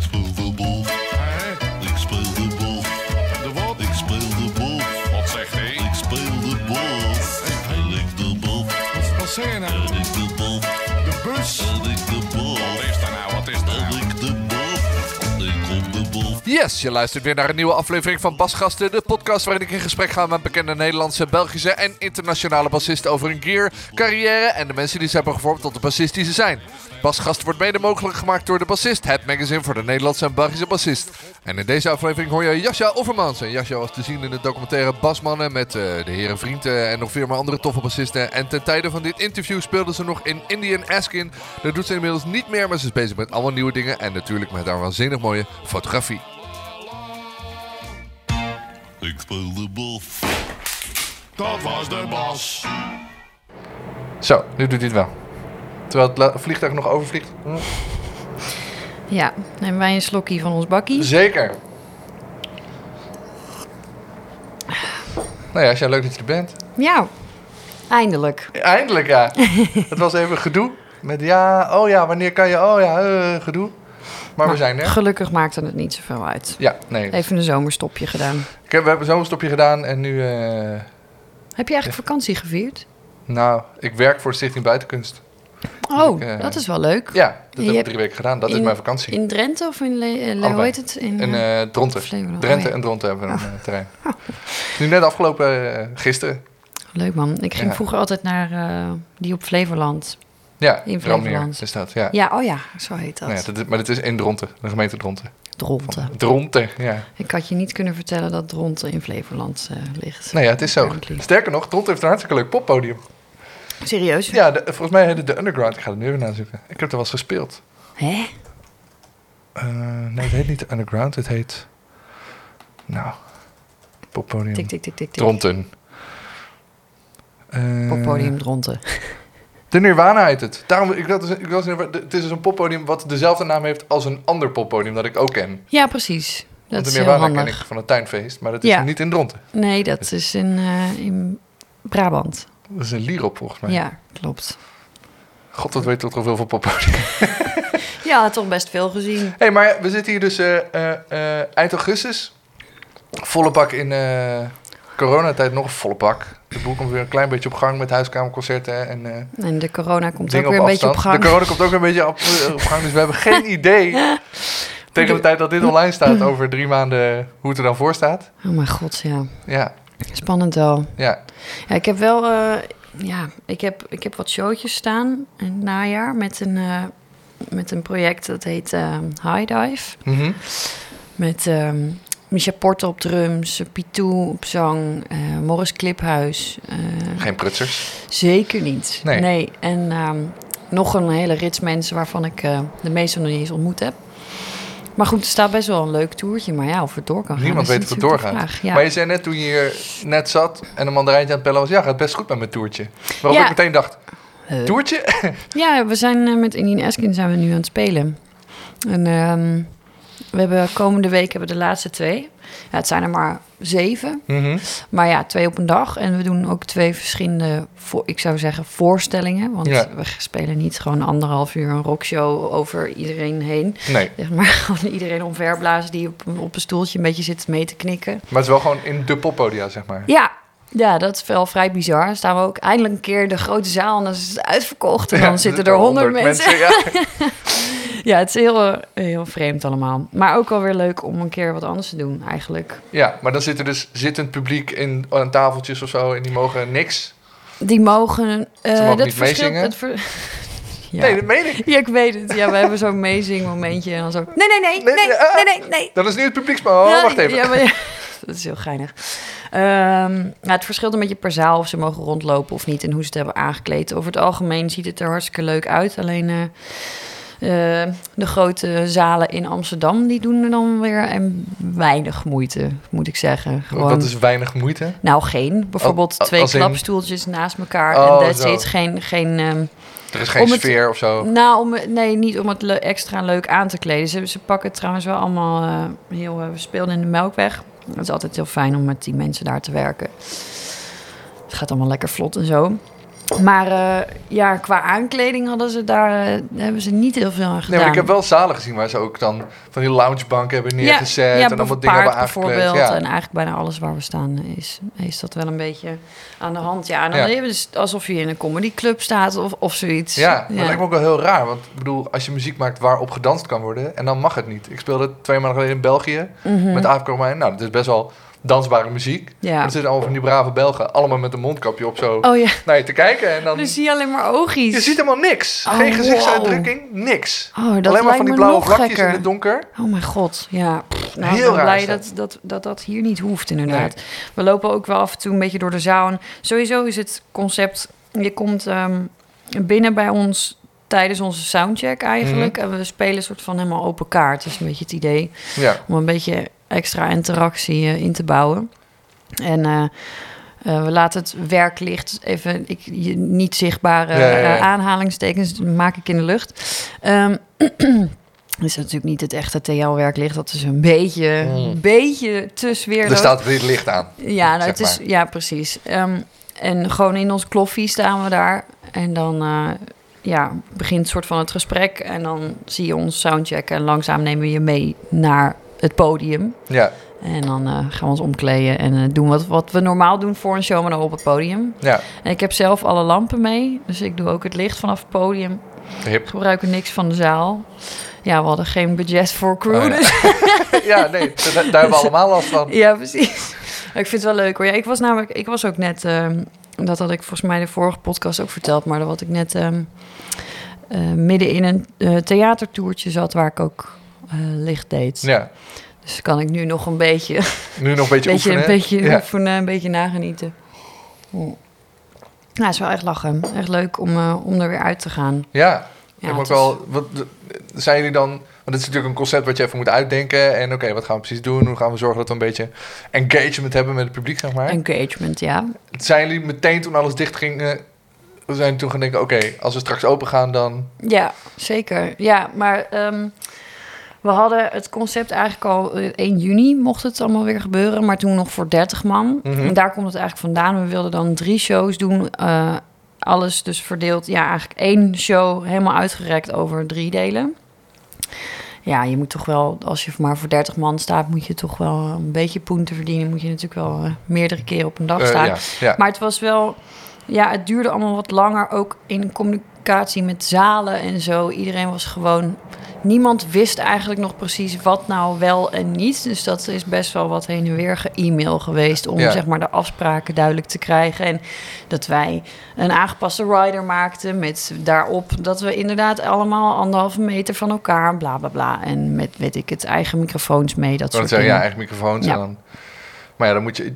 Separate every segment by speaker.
Speaker 1: Ik speel de bal. Ik speel de bal.
Speaker 2: De wat?
Speaker 1: Ik speel de bal.
Speaker 2: Wat zegt hij?
Speaker 1: Ik speel de bal. Hij ligt de bal.
Speaker 2: Wat, wat zeg je nou?
Speaker 1: Hij ligt de bal.
Speaker 2: De bus?
Speaker 3: Yes, je luistert weer naar een nieuwe aflevering van Basgasten, de podcast waarin ik in gesprek ga met bekende Nederlandse, Belgische en internationale bassisten over hun gear, carrière en de mensen die ze hebben gevormd tot de bassist die ze zijn. Basgasten wordt mede mogelijk gemaakt door de Bassist, het magazine voor de Nederlandse en Belgische bassist. En in deze aflevering hoor je Jasja Offermans. En Jasja was te zien in de documentaire Basmannen met eh, de heren Vrienden en nog veel meer andere toffe bassisten. En ten tijde van dit interview speelde ze nog in Indian Askin. Dat doet ze inmiddels niet meer, maar ze is bezig met allemaal nieuwe dingen en natuurlijk met haar waanzinnig mooie fotografie.
Speaker 1: Ik speel de bal.
Speaker 2: Dat was de bas.
Speaker 3: Zo, nu doet hij het wel. Terwijl het vliegtuig nog overvliegt. Hm.
Speaker 4: Ja, nemen wij een slokje van ons bakkie.
Speaker 3: Zeker. Nou ja, jij leuk dat je er bent.
Speaker 4: Ja, eindelijk.
Speaker 3: Eindelijk ja. het was even gedoe. Met ja, oh ja, wanneer kan je, oh ja, eh, gedoe. Maar we zijn er.
Speaker 4: Gelukkig maakte het niet zoveel uit.
Speaker 3: Ja, nee.
Speaker 4: Even een zomerstopje gedaan.
Speaker 3: Heb, we hebben zo'n stopje gedaan en nu... eh,
Speaker 4: Heb je eigenlijk vakantie gevierd?
Speaker 3: nou, ik werk voor de Stichting Buitenkunst.
Speaker 4: Oh,
Speaker 3: ik, eh,
Speaker 4: dat is wel leuk.
Speaker 3: Ja, dat
Speaker 4: je
Speaker 3: heb ik
Speaker 4: hebt
Speaker 3: drie weken gedaan. Dat is mijn vakantie.
Speaker 4: In Drenthe of in Le eh, Le- hoe heet het? In,
Speaker 3: In Dronten.
Speaker 4: Flevoland.
Speaker 3: Drenthe
Speaker 4: Oh,
Speaker 3: en Dronten hebben we een eh, terrein. Nu net afgelopen gisteren.
Speaker 4: Leuk man. Ik ging
Speaker 3: Ja.
Speaker 4: vroeger altijd naar die op Flevoland.
Speaker 3: Ja,
Speaker 4: In
Speaker 3: Rammeer
Speaker 4: Flevoland.
Speaker 3: is dat. Ja.
Speaker 4: Ja, oh ja, zo heet dat.
Speaker 3: Ja, dat- maar het is in Dronten, de gemeente Dronten.
Speaker 4: Dronten.
Speaker 3: Dronten, ja.
Speaker 4: Ik had je niet kunnen vertellen dat Dronten in Flevoland eh, ligt.
Speaker 3: Nou ja, het is zo. Sterker nog, Dronten heeft een hartstikke leuk poppodium.
Speaker 4: Serieus?
Speaker 3: Ja, de- volgens mij heet het de Underground. Ik ga het nu even nazoeken. Ik heb er wel eens gespeeld.
Speaker 4: Hè?
Speaker 3: Eh, nee, het heet niet de Underground. Het heet... Nou, poppodium.
Speaker 4: Tik, tik, tik, tik, tik.
Speaker 3: Dronten. Eh,
Speaker 4: Poppodium Dronten.
Speaker 3: De Nirvana heet het. Daarom, ik, dat is, ik was, in- het is dus een poppodium wat dezelfde naam heeft als een ander poppodium dat ik ook ken.
Speaker 4: Ja, precies. Dat
Speaker 3: Want de Nirvana ken ik van het tuinfeest, maar dat is
Speaker 4: Ja.
Speaker 3: niet in Dronten.
Speaker 4: Nee, dat is in, eh, in Brabant.
Speaker 3: Dat is een Lierop volgens mij.
Speaker 4: Ja, klopt.
Speaker 3: God, wat weet toch zoveel van poppodium.
Speaker 4: Ja, toch best veel gezien.
Speaker 3: hey, maar we zitten hier dus eh, eh, eind augustus. Volle bak in coronatijd nog een volle bak. De boel komt weer een klein beetje op gang met huiskamerconcerten en eh
Speaker 4: En de corona komt ook weer een beetje op gang.
Speaker 3: De corona komt ook weer een beetje op, op gang, dus we hebben geen idee... Tegen de tijd dat dit online staat, over drie maanden, hoe het er dan voor staat.
Speaker 4: Oh mijn god, ja.
Speaker 3: Ja,
Speaker 4: Spannend wel.
Speaker 3: ja.
Speaker 4: Ja, ik heb wel... eh, ja, ik heb, ik heb wat showtjes staan in het najaar met een, eh, met een project dat heet High Dive.
Speaker 3: Mhm.
Speaker 4: Met ehm Micha Porte op drums, Pitou op zang, eh Morris Kliphuis. eh,
Speaker 3: Geen prutsers.
Speaker 4: Zeker niet.
Speaker 3: Nee.
Speaker 4: En ehm, nog een hele rits mensen waarvan ik eh, de meeste nog niet eens ontmoet heb. Maar goed, er staat best wel een leuk toertje. Maar ja, of het door kan gaan.
Speaker 3: Niemand weet of het doorgaat.
Speaker 4: Ja.
Speaker 3: Maar je zei net toen je hier net zat en een mandarijntje aan het bellen was... ja, gaat best goed met mijn toertje. Waarop
Speaker 4: Ja.
Speaker 3: ik meteen dacht, toertje?
Speaker 4: ja, we zijn met Indien Eskin zijn we nu aan het spelen. En ehm, we hebben komende week hebben we de laatste twee. Ja, het zijn er maar zeven.
Speaker 3: Mhm.
Speaker 4: Maar ja, twee op een dag. En we doen ook twee verschillende, voor, ik zou zeggen, voorstellingen. Want
Speaker 3: Ja.
Speaker 4: we spelen niet gewoon anderhalf uur een rockshow over iedereen heen.
Speaker 3: Nee,
Speaker 4: Zeg maar gewoon iedereen omverblazen die op, op een stoeltje een beetje zit mee te knikken.
Speaker 3: maar het is wel gewoon in de poppodia, zeg maar.
Speaker 4: Ja, ja, dat is wel vrij bizar. Dan staan we ook eindelijk een keer in de grote zaal en dan is het uitverkocht. En
Speaker 3: Ja,
Speaker 4: dan zitten er honderd mensen.
Speaker 3: ja.
Speaker 4: Ja, het is heel, eh, heel vreemd allemaal. Maar ook wel weer leuk om een keer wat anders te doen eigenlijk.
Speaker 3: ja, maar dan zit er dus zittend publiek in, aan tafeltjes of zo... en die mogen niks.
Speaker 4: Die mogen... eh,
Speaker 3: mogen
Speaker 4: dat
Speaker 3: niet meezingen?
Speaker 4: het ver- ja.
Speaker 3: Nee, dat meen ik.
Speaker 4: ja, ik weet het. Ja, we hebben zo'n meezing momentje en dan zo... Nee, nee, nee,
Speaker 3: Nee,
Speaker 4: nee,
Speaker 3: nee, ah.
Speaker 4: nee.
Speaker 3: Dat is nu het publieksspel. Oh,
Speaker 4: Ja,
Speaker 3: wacht even.
Speaker 4: Ja, maar ja, dat is heel geinig. Nou, het verschilt een beetje per zaal of ze mogen rondlopen of niet en hoe ze het hebben aangekleed. Over het algemeen ziet het er hartstikke leuk uit. Alleen eh, eh, de grote zalen in Amsterdam, die doen er dan weer en weinig moeite, moet ik zeggen. Gewoon,
Speaker 3: Dat is weinig moeite.
Speaker 4: Nou, geen. Bijvoorbeeld
Speaker 3: Als-
Speaker 4: twee
Speaker 3: in-
Speaker 4: klapstoeltjes naast elkaar
Speaker 3: Oh,
Speaker 4: en
Speaker 3: zo.
Speaker 4: it. Geen... geen ehm,
Speaker 3: Er is geen
Speaker 4: Om het-
Speaker 3: sfeer of zo.
Speaker 4: nou, om, nee, niet om het le- extra leuk aan te kleden. Ze, ze pakken het trouwens wel allemaal eh, heel... eh, we speelden in de Melkweg. Het is altijd heel fijn om met die mensen daar te werken. Het gaat allemaal lekker vlot en zo. Maar eh, ja, qua aankleding hadden ze daar, eh, hebben ze niet heel veel aan gedaan.
Speaker 3: Nee, maar ik heb wel zalen gezien waar ze ook dan van die loungebanken hebben neergezet.
Speaker 4: ja,
Speaker 3: en allemaal dingen hebben aangekleed.
Speaker 4: bijvoorbeeld.
Speaker 3: Ja.
Speaker 4: En eigenlijk bijna alles waar we staan is, is dat wel een beetje aan de hand. Ja, en dan
Speaker 3: Ja.
Speaker 4: heb je dus alsof je in een comedyclub staat of, of zoiets.
Speaker 3: Ja, dat lijkt me ook wel heel raar. Want ik bedoel, als je muziek maakt waarop gedanst kan worden... en dan mag het niet. Ik speelde twee maanden geleden in België
Speaker 4: Mhm.
Speaker 3: met Aaf. Nou, dat is best wel dansbare muziek.
Speaker 4: Ja.
Speaker 3: Maar er zitten allemaal van die brave Belgen... allemaal met een mondkapje op zo
Speaker 4: Oh ja,
Speaker 3: naar je te kijken. En dan...
Speaker 4: dan zie je alleen maar oogjes.
Speaker 3: Je ziet helemaal niks.
Speaker 4: Oh,
Speaker 3: Geen gezichtsuitdrukking, niks.
Speaker 4: Oh, dat
Speaker 3: Alleen maar van die blauwe vlakjes
Speaker 4: gekker.
Speaker 3: in het donker.
Speaker 4: Oh mijn god, ja. Pff, nou,
Speaker 3: Heel
Speaker 4: ik ben blij
Speaker 3: dat.
Speaker 4: dat dat, dat dat hier niet hoeft, inderdaad. We lopen ook wel af en toe een beetje door de zaal. En sowieso is het concept... Je komt ehm, binnen bij ons tijdens onze soundcheck eigenlijk.
Speaker 3: Mhm.
Speaker 4: En we spelen een soort van helemaal open kaart. Is een beetje het idee.
Speaker 3: Ja,
Speaker 4: Om een beetje extra interactie eh, in te bouwen. En... eh, eh, we laten het werklicht even ik, je, niet zichtbare
Speaker 3: Ja, ja, ja.
Speaker 4: aanhalingstekens maak ik in de lucht. Ehm is natuurlijk niet het echte TL-werklicht. Dat is een beetje,
Speaker 3: Mm.
Speaker 4: een beetje te sfeerloos.
Speaker 3: er staat weer licht aan.
Speaker 4: Ja, nou, het is,
Speaker 3: maar.
Speaker 4: ja precies. Ehm, en gewoon in ons kloffie staan we daar. En dan eh, ja, begint soort van het gesprek. En dan zie je ons soundchecken. En langzaam nemen we je mee naar het podium.
Speaker 3: Ja,
Speaker 4: En dan eh, gaan we ons omkleden en eh, doen wat, wat we normaal doen voor een show, maar dan op het podium.
Speaker 3: ja.
Speaker 4: En ik heb zelf alle lampen mee. Dus ik doe ook het licht vanaf het podium.
Speaker 3: Hip.
Speaker 4: gebruiken niks van de zaal. Ja, we hadden geen budget voor crew.
Speaker 3: Oh, ja.
Speaker 4: dus
Speaker 3: ja, nee, daar, hebben we allemaal last van.
Speaker 4: Ja, precies. Ik vind het wel leuk hoor. Ja, ik was namelijk, ik was ook net, ehm, dat had ik volgens mij de vorige podcast ook verteld, maar dat wat ik net ehm, eh, midden in een theatertoertje zat waar ik ook licht deed.
Speaker 3: Ja,
Speaker 4: Dus kan ik nu nog een beetje,
Speaker 3: nu nog een beetje,
Speaker 4: beetje,
Speaker 3: oefenen.
Speaker 4: een beetje
Speaker 3: ja.
Speaker 4: oefenen, een beetje nagenieten. Hm. Ja, het is wel echt lachen. Echt leuk om, eh, om er weer uit te gaan.
Speaker 3: Ja,
Speaker 4: Ja,
Speaker 3: ook
Speaker 4: is-
Speaker 3: wel. Wat, zijn jullie dan. Want het is natuurlijk een concept wat je even moet uitdenken. En oké, wat gaan we precies doen? Hoe gaan we zorgen dat we een beetje engagement hebben met het publiek, zeg maar?
Speaker 4: Engagement, ja.
Speaker 3: Zijn jullie meteen toen alles dicht ging. eh, we zijn toen gaan denken: oké, als we straks open gaan, dan.
Speaker 4: Ja, zeker. Ja, maar ehm, we hadden het concept eigenlijk al eh, 1 juni mocht het allemaal weer gebeuren, maar toen nog voor 30 man.
Speaker 3: Mhm.
Speaker 4: En daar komt het eigenlijk vandaan. We wilden dan drie shows doen. eh, alles dus verdeeld. Ja, eigenlijk één show helemaal uitgerekt over drie delen. Ja, je moet toch wel, als je maar voor 30 man staat, moet je toch wel een beetje poen te verdienen. Moet je natuurlijk wel eh, meerdere keren op een dag
Speaker 3: eh,
Speaker 4: staan.
Speaker 3: ja, ja.
Speaker 4: Maar het was wel, ja, het duurde allemaal wat langer. Ook in communicatie met zalen en zo. Iedereen was gewoon. Niemand wist eigenlijk nog precies wat nou wel en niet. Dus dat is best wel wat heen en weer ge-e-mail geweest. Om
Speaker 3: Ja.
Speaker 4: zeg maar de afspraken duidelijk te krijgen. En dat wij een aangepaste rider maakten. Met daarop dat we inderdaad allemaal anderhalve meter van elkaar. Bla bla bla. En met weet ik het eigen microfoons mee. Dat soort
Speaker 3: net zeggen, ja, eigen microfoons.
Speaker 4: Ja.
Speaker 3: En dan, maar ja, dan moet je.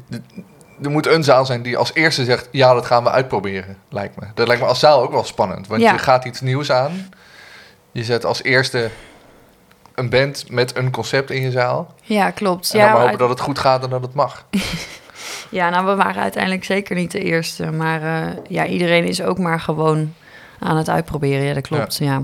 Speaker 3: Er moet een zaal zijn die als eerste zegt: ja, dat gaan we uitproberen. Lijkt me. Dat lijkt me als zaal ook wel spannend. Want
Speaker 4: Ja.
Speaker 3: je gaat iets nieuws aan. Je zet als eerste een band met een concept in je zaal.
Speaker 4: Ja, klopt.
Speaker 3: En
Speaker 4: ja,
Speaker 3: dan maar hopen
Speaker 4: uit-
Speaker 3: dat het goed gaat en dat het mag.
Speaker 4: Ja, nou, we waren uiteindelijk zeker niet de eerste. Maar eh, ja, iedereen is ook maar gewoon aan het uitproberen. Ja, dat klopt. Ja. ja.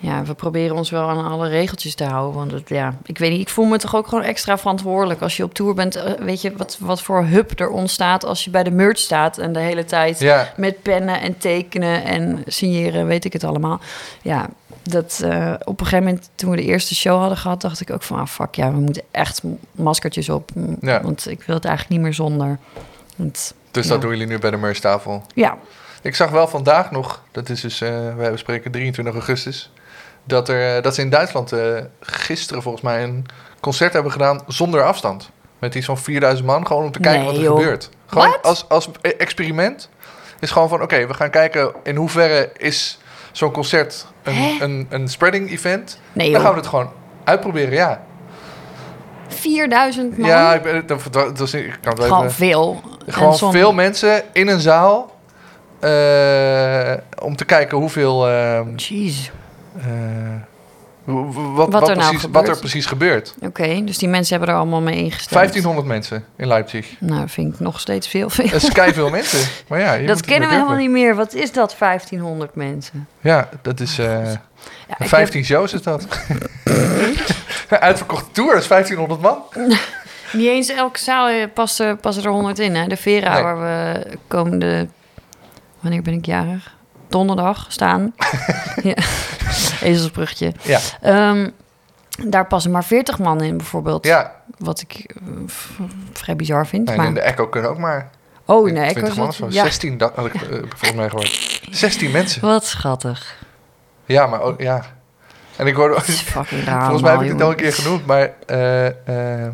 Speaker 4: We proberen ons wel aan alle regeltjes te houden. Want het, ja, ik weet niet, ik voel me toch ook gewoon extra verantwoordelijk. Als je op tour bent, eh, weet je wat, wat voor hub er ontstaat als je bij de merch staat en de hele tijd
Speaker 3: Ja,
Speaker 4: met pennen en tekenen en signeren, weet ik het allemaal. Ja, dat eh, op een gegeven moment, toen we de eerste show hadden gehad, dacht ik ook van, ah, fuck ja, we moeten echt maskertjes op.
Speaker 3: Ja.
Speaker 4: Want ik wil het eigenlijk niet meer zonder. Want,
Speaker 3: dus
Speaker 4: Ja.
Speaker 3: dat doen jullie nu bij de merchtafel.
Speaker 4: ja,
Speaker 3: Ik zag wel vandaag nog, dat is dus, eh wij bespreken 23 augustus, dat, er, eh, dat ze in Duitsland eh, gisteren volgens mij een concert hebben gedaan zonder afstand. Met iets van 4000 man, gewoon om te kijken
Speaker 4: Nee,
Speaker 3: wat er
Speaker 4: joh.
Speaker 3: gebeurt. Gewoon als, als e- experiment. Is gewoon van, oké, we gaan kijken in hoeverre is zo'n concert een, een, een spreading event.
Speaker 4: nee
Speaker 3: Dan gaan we het gewoon uitproberen, ja.
Speaker 4: 4000 man.
Speaker 3: Ja, ik, ben, dat, dat, dat is- ik kan het wel
Speaker 4: gewoon
Speaker 3: even...
Speaker 4: veel.
Speaker 3: Gewoon veel mensen in een zaal. eh, om te kijken hoeveel. ehm,
Speaker 4: Jeez.
Speaker 3: Eh, wat,
Speaker 4: Wat er nou
Speaker 3: precies, wat
Speaker 4: gebeurt.
Speaker 3: er precies gebeurt.
Speaker 4: Oké, dus die mensen hebben er allemaal mee ingestemd.
Speaker 3: 1500 mensen in Leipzig.
Speaker 4: Nou, vind ik nog steeds veel. veel.
Speaker 3: Dat is veel mensen. Maar ja,
Speaker 4: Dat kennen we helemaal niet meer. Wat is dat, 1500 mensen?
Speaker 3: Ja, dat is. eh,
Speaker 4: Ja, ik heb-
Speaker 3: 15 shows is dat. Uitverkochte tour is 1500 man.
Speaker 4: Niet eens elke zaal eh, past er, er 100 in. Hè? De Vera,
Speaker 3: Nee.
Speaker 4: waar we komende wanneer ben ik jarig? Donderdag staan. ja. Ezelsbruggetje.
Speaker 3: Ja.
Speaker 4: Ehm, daar passen maar 40 man in, bijvoorbeeld.
Speaker 3: Ja,
Speaker 4: Wat ik eh, vrij bizar vind.
Speaker 3: en
Speaker 4: maar...
Speaker 3: in de Echo kunnen ook maar
Speaker 4: oh, nee, ik
Speaker 3: 20
Speaker 4: was
Speaker 3: man zo.
Speaker 4: ja.
Speaker 3: 16, dat had ik eh, volgens mij gehoord. 16 mensen.
Speaker 4: Wat schattig.
Speaker 3: Ja, maar ook, ja. En ik hoorde...
Speaker 4: Het is fucking raar.
Speaker 3: Volgens mij heb ik het al een keer genoemd, maar eh,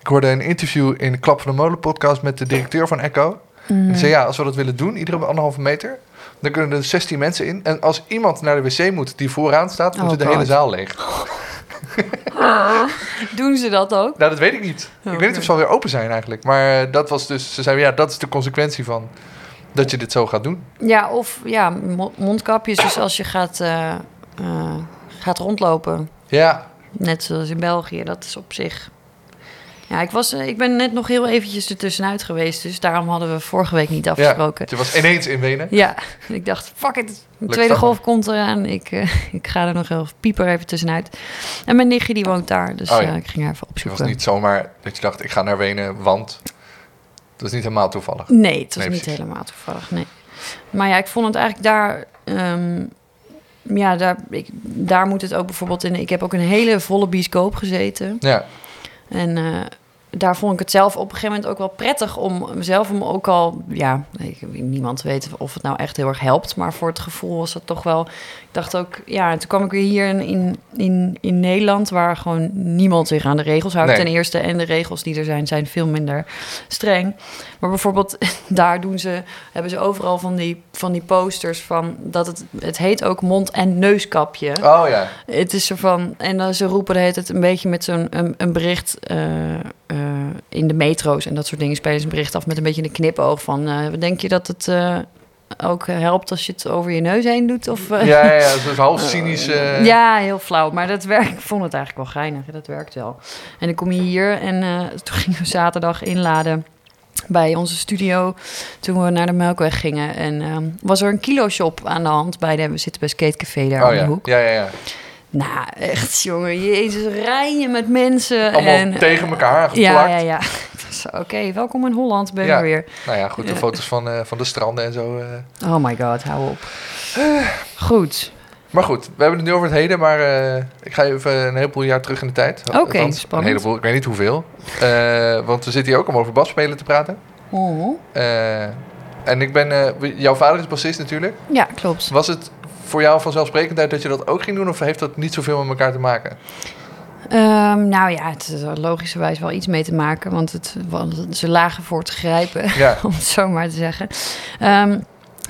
Speaker 3: ik hoorde een interview in de Klap van de Molen podcast met de directeur van Echo. En
Speaker 4: Mm.
Speaker 3: die zei, ja, als we dat willen doen, iedere anderhalve meter, dan kunnen er 16 mensen in. En als iemand naar de wc moet die vooraan staat, moet
Speaker 4: Oh,
Speaker 3: de
Speaker 4: God.
Speaker 3: hele zaal leeg.
Speaker 4: Doen ze dat ook?
Speaker 3: Nou, dat weet ik niet.
Speaker 4: Oh,
Speaker 3: ik weet niet of ze alweer open zijn eigenlijk. Maar eh, dat was dus, ze zeiden, ja, dat is de consequentie van dat je dit zo gaat doen.
Speaker 4: Ja, of ja, mo- mondkapjes. Dus als je gaat, eh, eh, gaat rondlopen,
Speaker 3: Ja,
Speaker 4: net zoals in België, dat is op zich... Ja, ik, was, eh, ik ben net nog heel eventjes ertussenuit geweest. Dus daarom hadden we vorige week niet
Speaker 3: ja.
Speaker 4: afgesproken.
Speaker 3: Het was ineens in Wenen.
Speaker 4: Ja, ik dacht, fuck it. De tweede golf komt eraan. Ik, eh, ik ga er nog heel pieper even tussenuit. En mijn nichtje die woont daar, dus
Speaker 3: Oh ja.
Speaker 4: eh, ik ging haar even
Speaker 3: Het was
Speaker 4: opzoeken.
Speaker 3: niet zomaar dat je dacht, ik ga naar Wenen, want... Dat is niet helemaal toevallig.
Speaker 4: Nee, het was
Speaker 3: Nee,
Speaker 4: niet helemaal toevallig, nee. Maar ja, ik vond het eigenlijk daar... ehm, ja, daar, ik, daar moet het ook bijvoorbeeld in... Ik heb ook een hele volle bioscoop gezeten.
Speaker 3: Ja,
Speaker 4: En daar vond ik het zelf op een gegeven moment ook wel prettig om mezelf om ook al, ja, ik, niemand weet of het nou echt heel erg helpt, maar voor het gevoel was dat toch wel. Dacht ook, ja, en toen kwam ik weer hier in, in, in, in Nederland, waar gewoon niemand zich aan de regels houdt.
Speaker 3: Nee.
Speaker 4: Ten eerste, en de regels die er zijn, zijn veel minder streng. Maar bijvoorbeeld, daar doen ze, hebben ze overal van die, van die posters van dat het, het heet ook mond- en neuskapje.
Speaker 3: oh ja.
Speaker 4: Het is zo van, en dan ze roepen hele tijd een beetje met zo'n een, een bericht eh, eh, in de metro's en dat soort dingen. Spelen ze een bericht af met een beetje een knipoog van, eh, denk je dat het ook helpt als je het over je neus heen doet? Of, eh,
Speaker 3: Ja, ja, ja, zo'n half cynisch... eh,
Speaker 4: ja, heel flauw. Maar dat werkt, ik vond het eigenlijk wel geinig. Dat werkt wel. En dan kom je hier en eh, toen gingen we zaterdag inladen bij onze studio. Toen we naar de Melkweg gingen. En ehm, was er een kilo-shop aan de hand. Bij de, we zitten bij Skatecafé daar
Speaker 3: Oh
Speaker 4: om de hoek.
Speaker 3: ja, ja, ja.
Speaker 4: Nou, echt, jongen. Jezus, rijden met mensen.
Speaker 3: Allemaal
Speaker 4: en,
Speaker 3: tegen elkaar aangeplakt.
Speaker 4: Ja, ja, ja. Oké, welkom in Holland, ben je
Speaker 3: Ja.
Speaker 4: weer.
Speaker 3: Nou ja, goed, de
Speaker 4: Ja.
Speaker 3: foto's van, eh, van de stranden en zo. eh.
Speaker 4: Oh my god, hou op. Goed.
Speaker 3: Maar goed, we hebben het nu over het heden, maar eh, ik ga even een heleboel jaar terug in de tijd.
Speaker 4: Oké, spannend.
Speaker 3: Een heleboel, ik weet niet hoeveel. Eh, want we zitten hier ook om over basspelen te praten.
Speaker 4: Oh.
Speaker 3: Eh, en ik ben, eh, jouw vader is bassist natuurlijk.
Speaker 4: Ja, klopt.
Speaker 3: Was het voor jou vanzelfsprekendheid dat je dat ook ging doen? Of heeft dat niet zoveel met elkaar te maken?
Speaker 4: Ehm, nou ja, het is er logischerwijs wel iets mee te maken, want het, want ze lagen voor te grijpen,
Speaker 3: Ja,
Speaker 4: om het zo maar te zeggen. Ehm,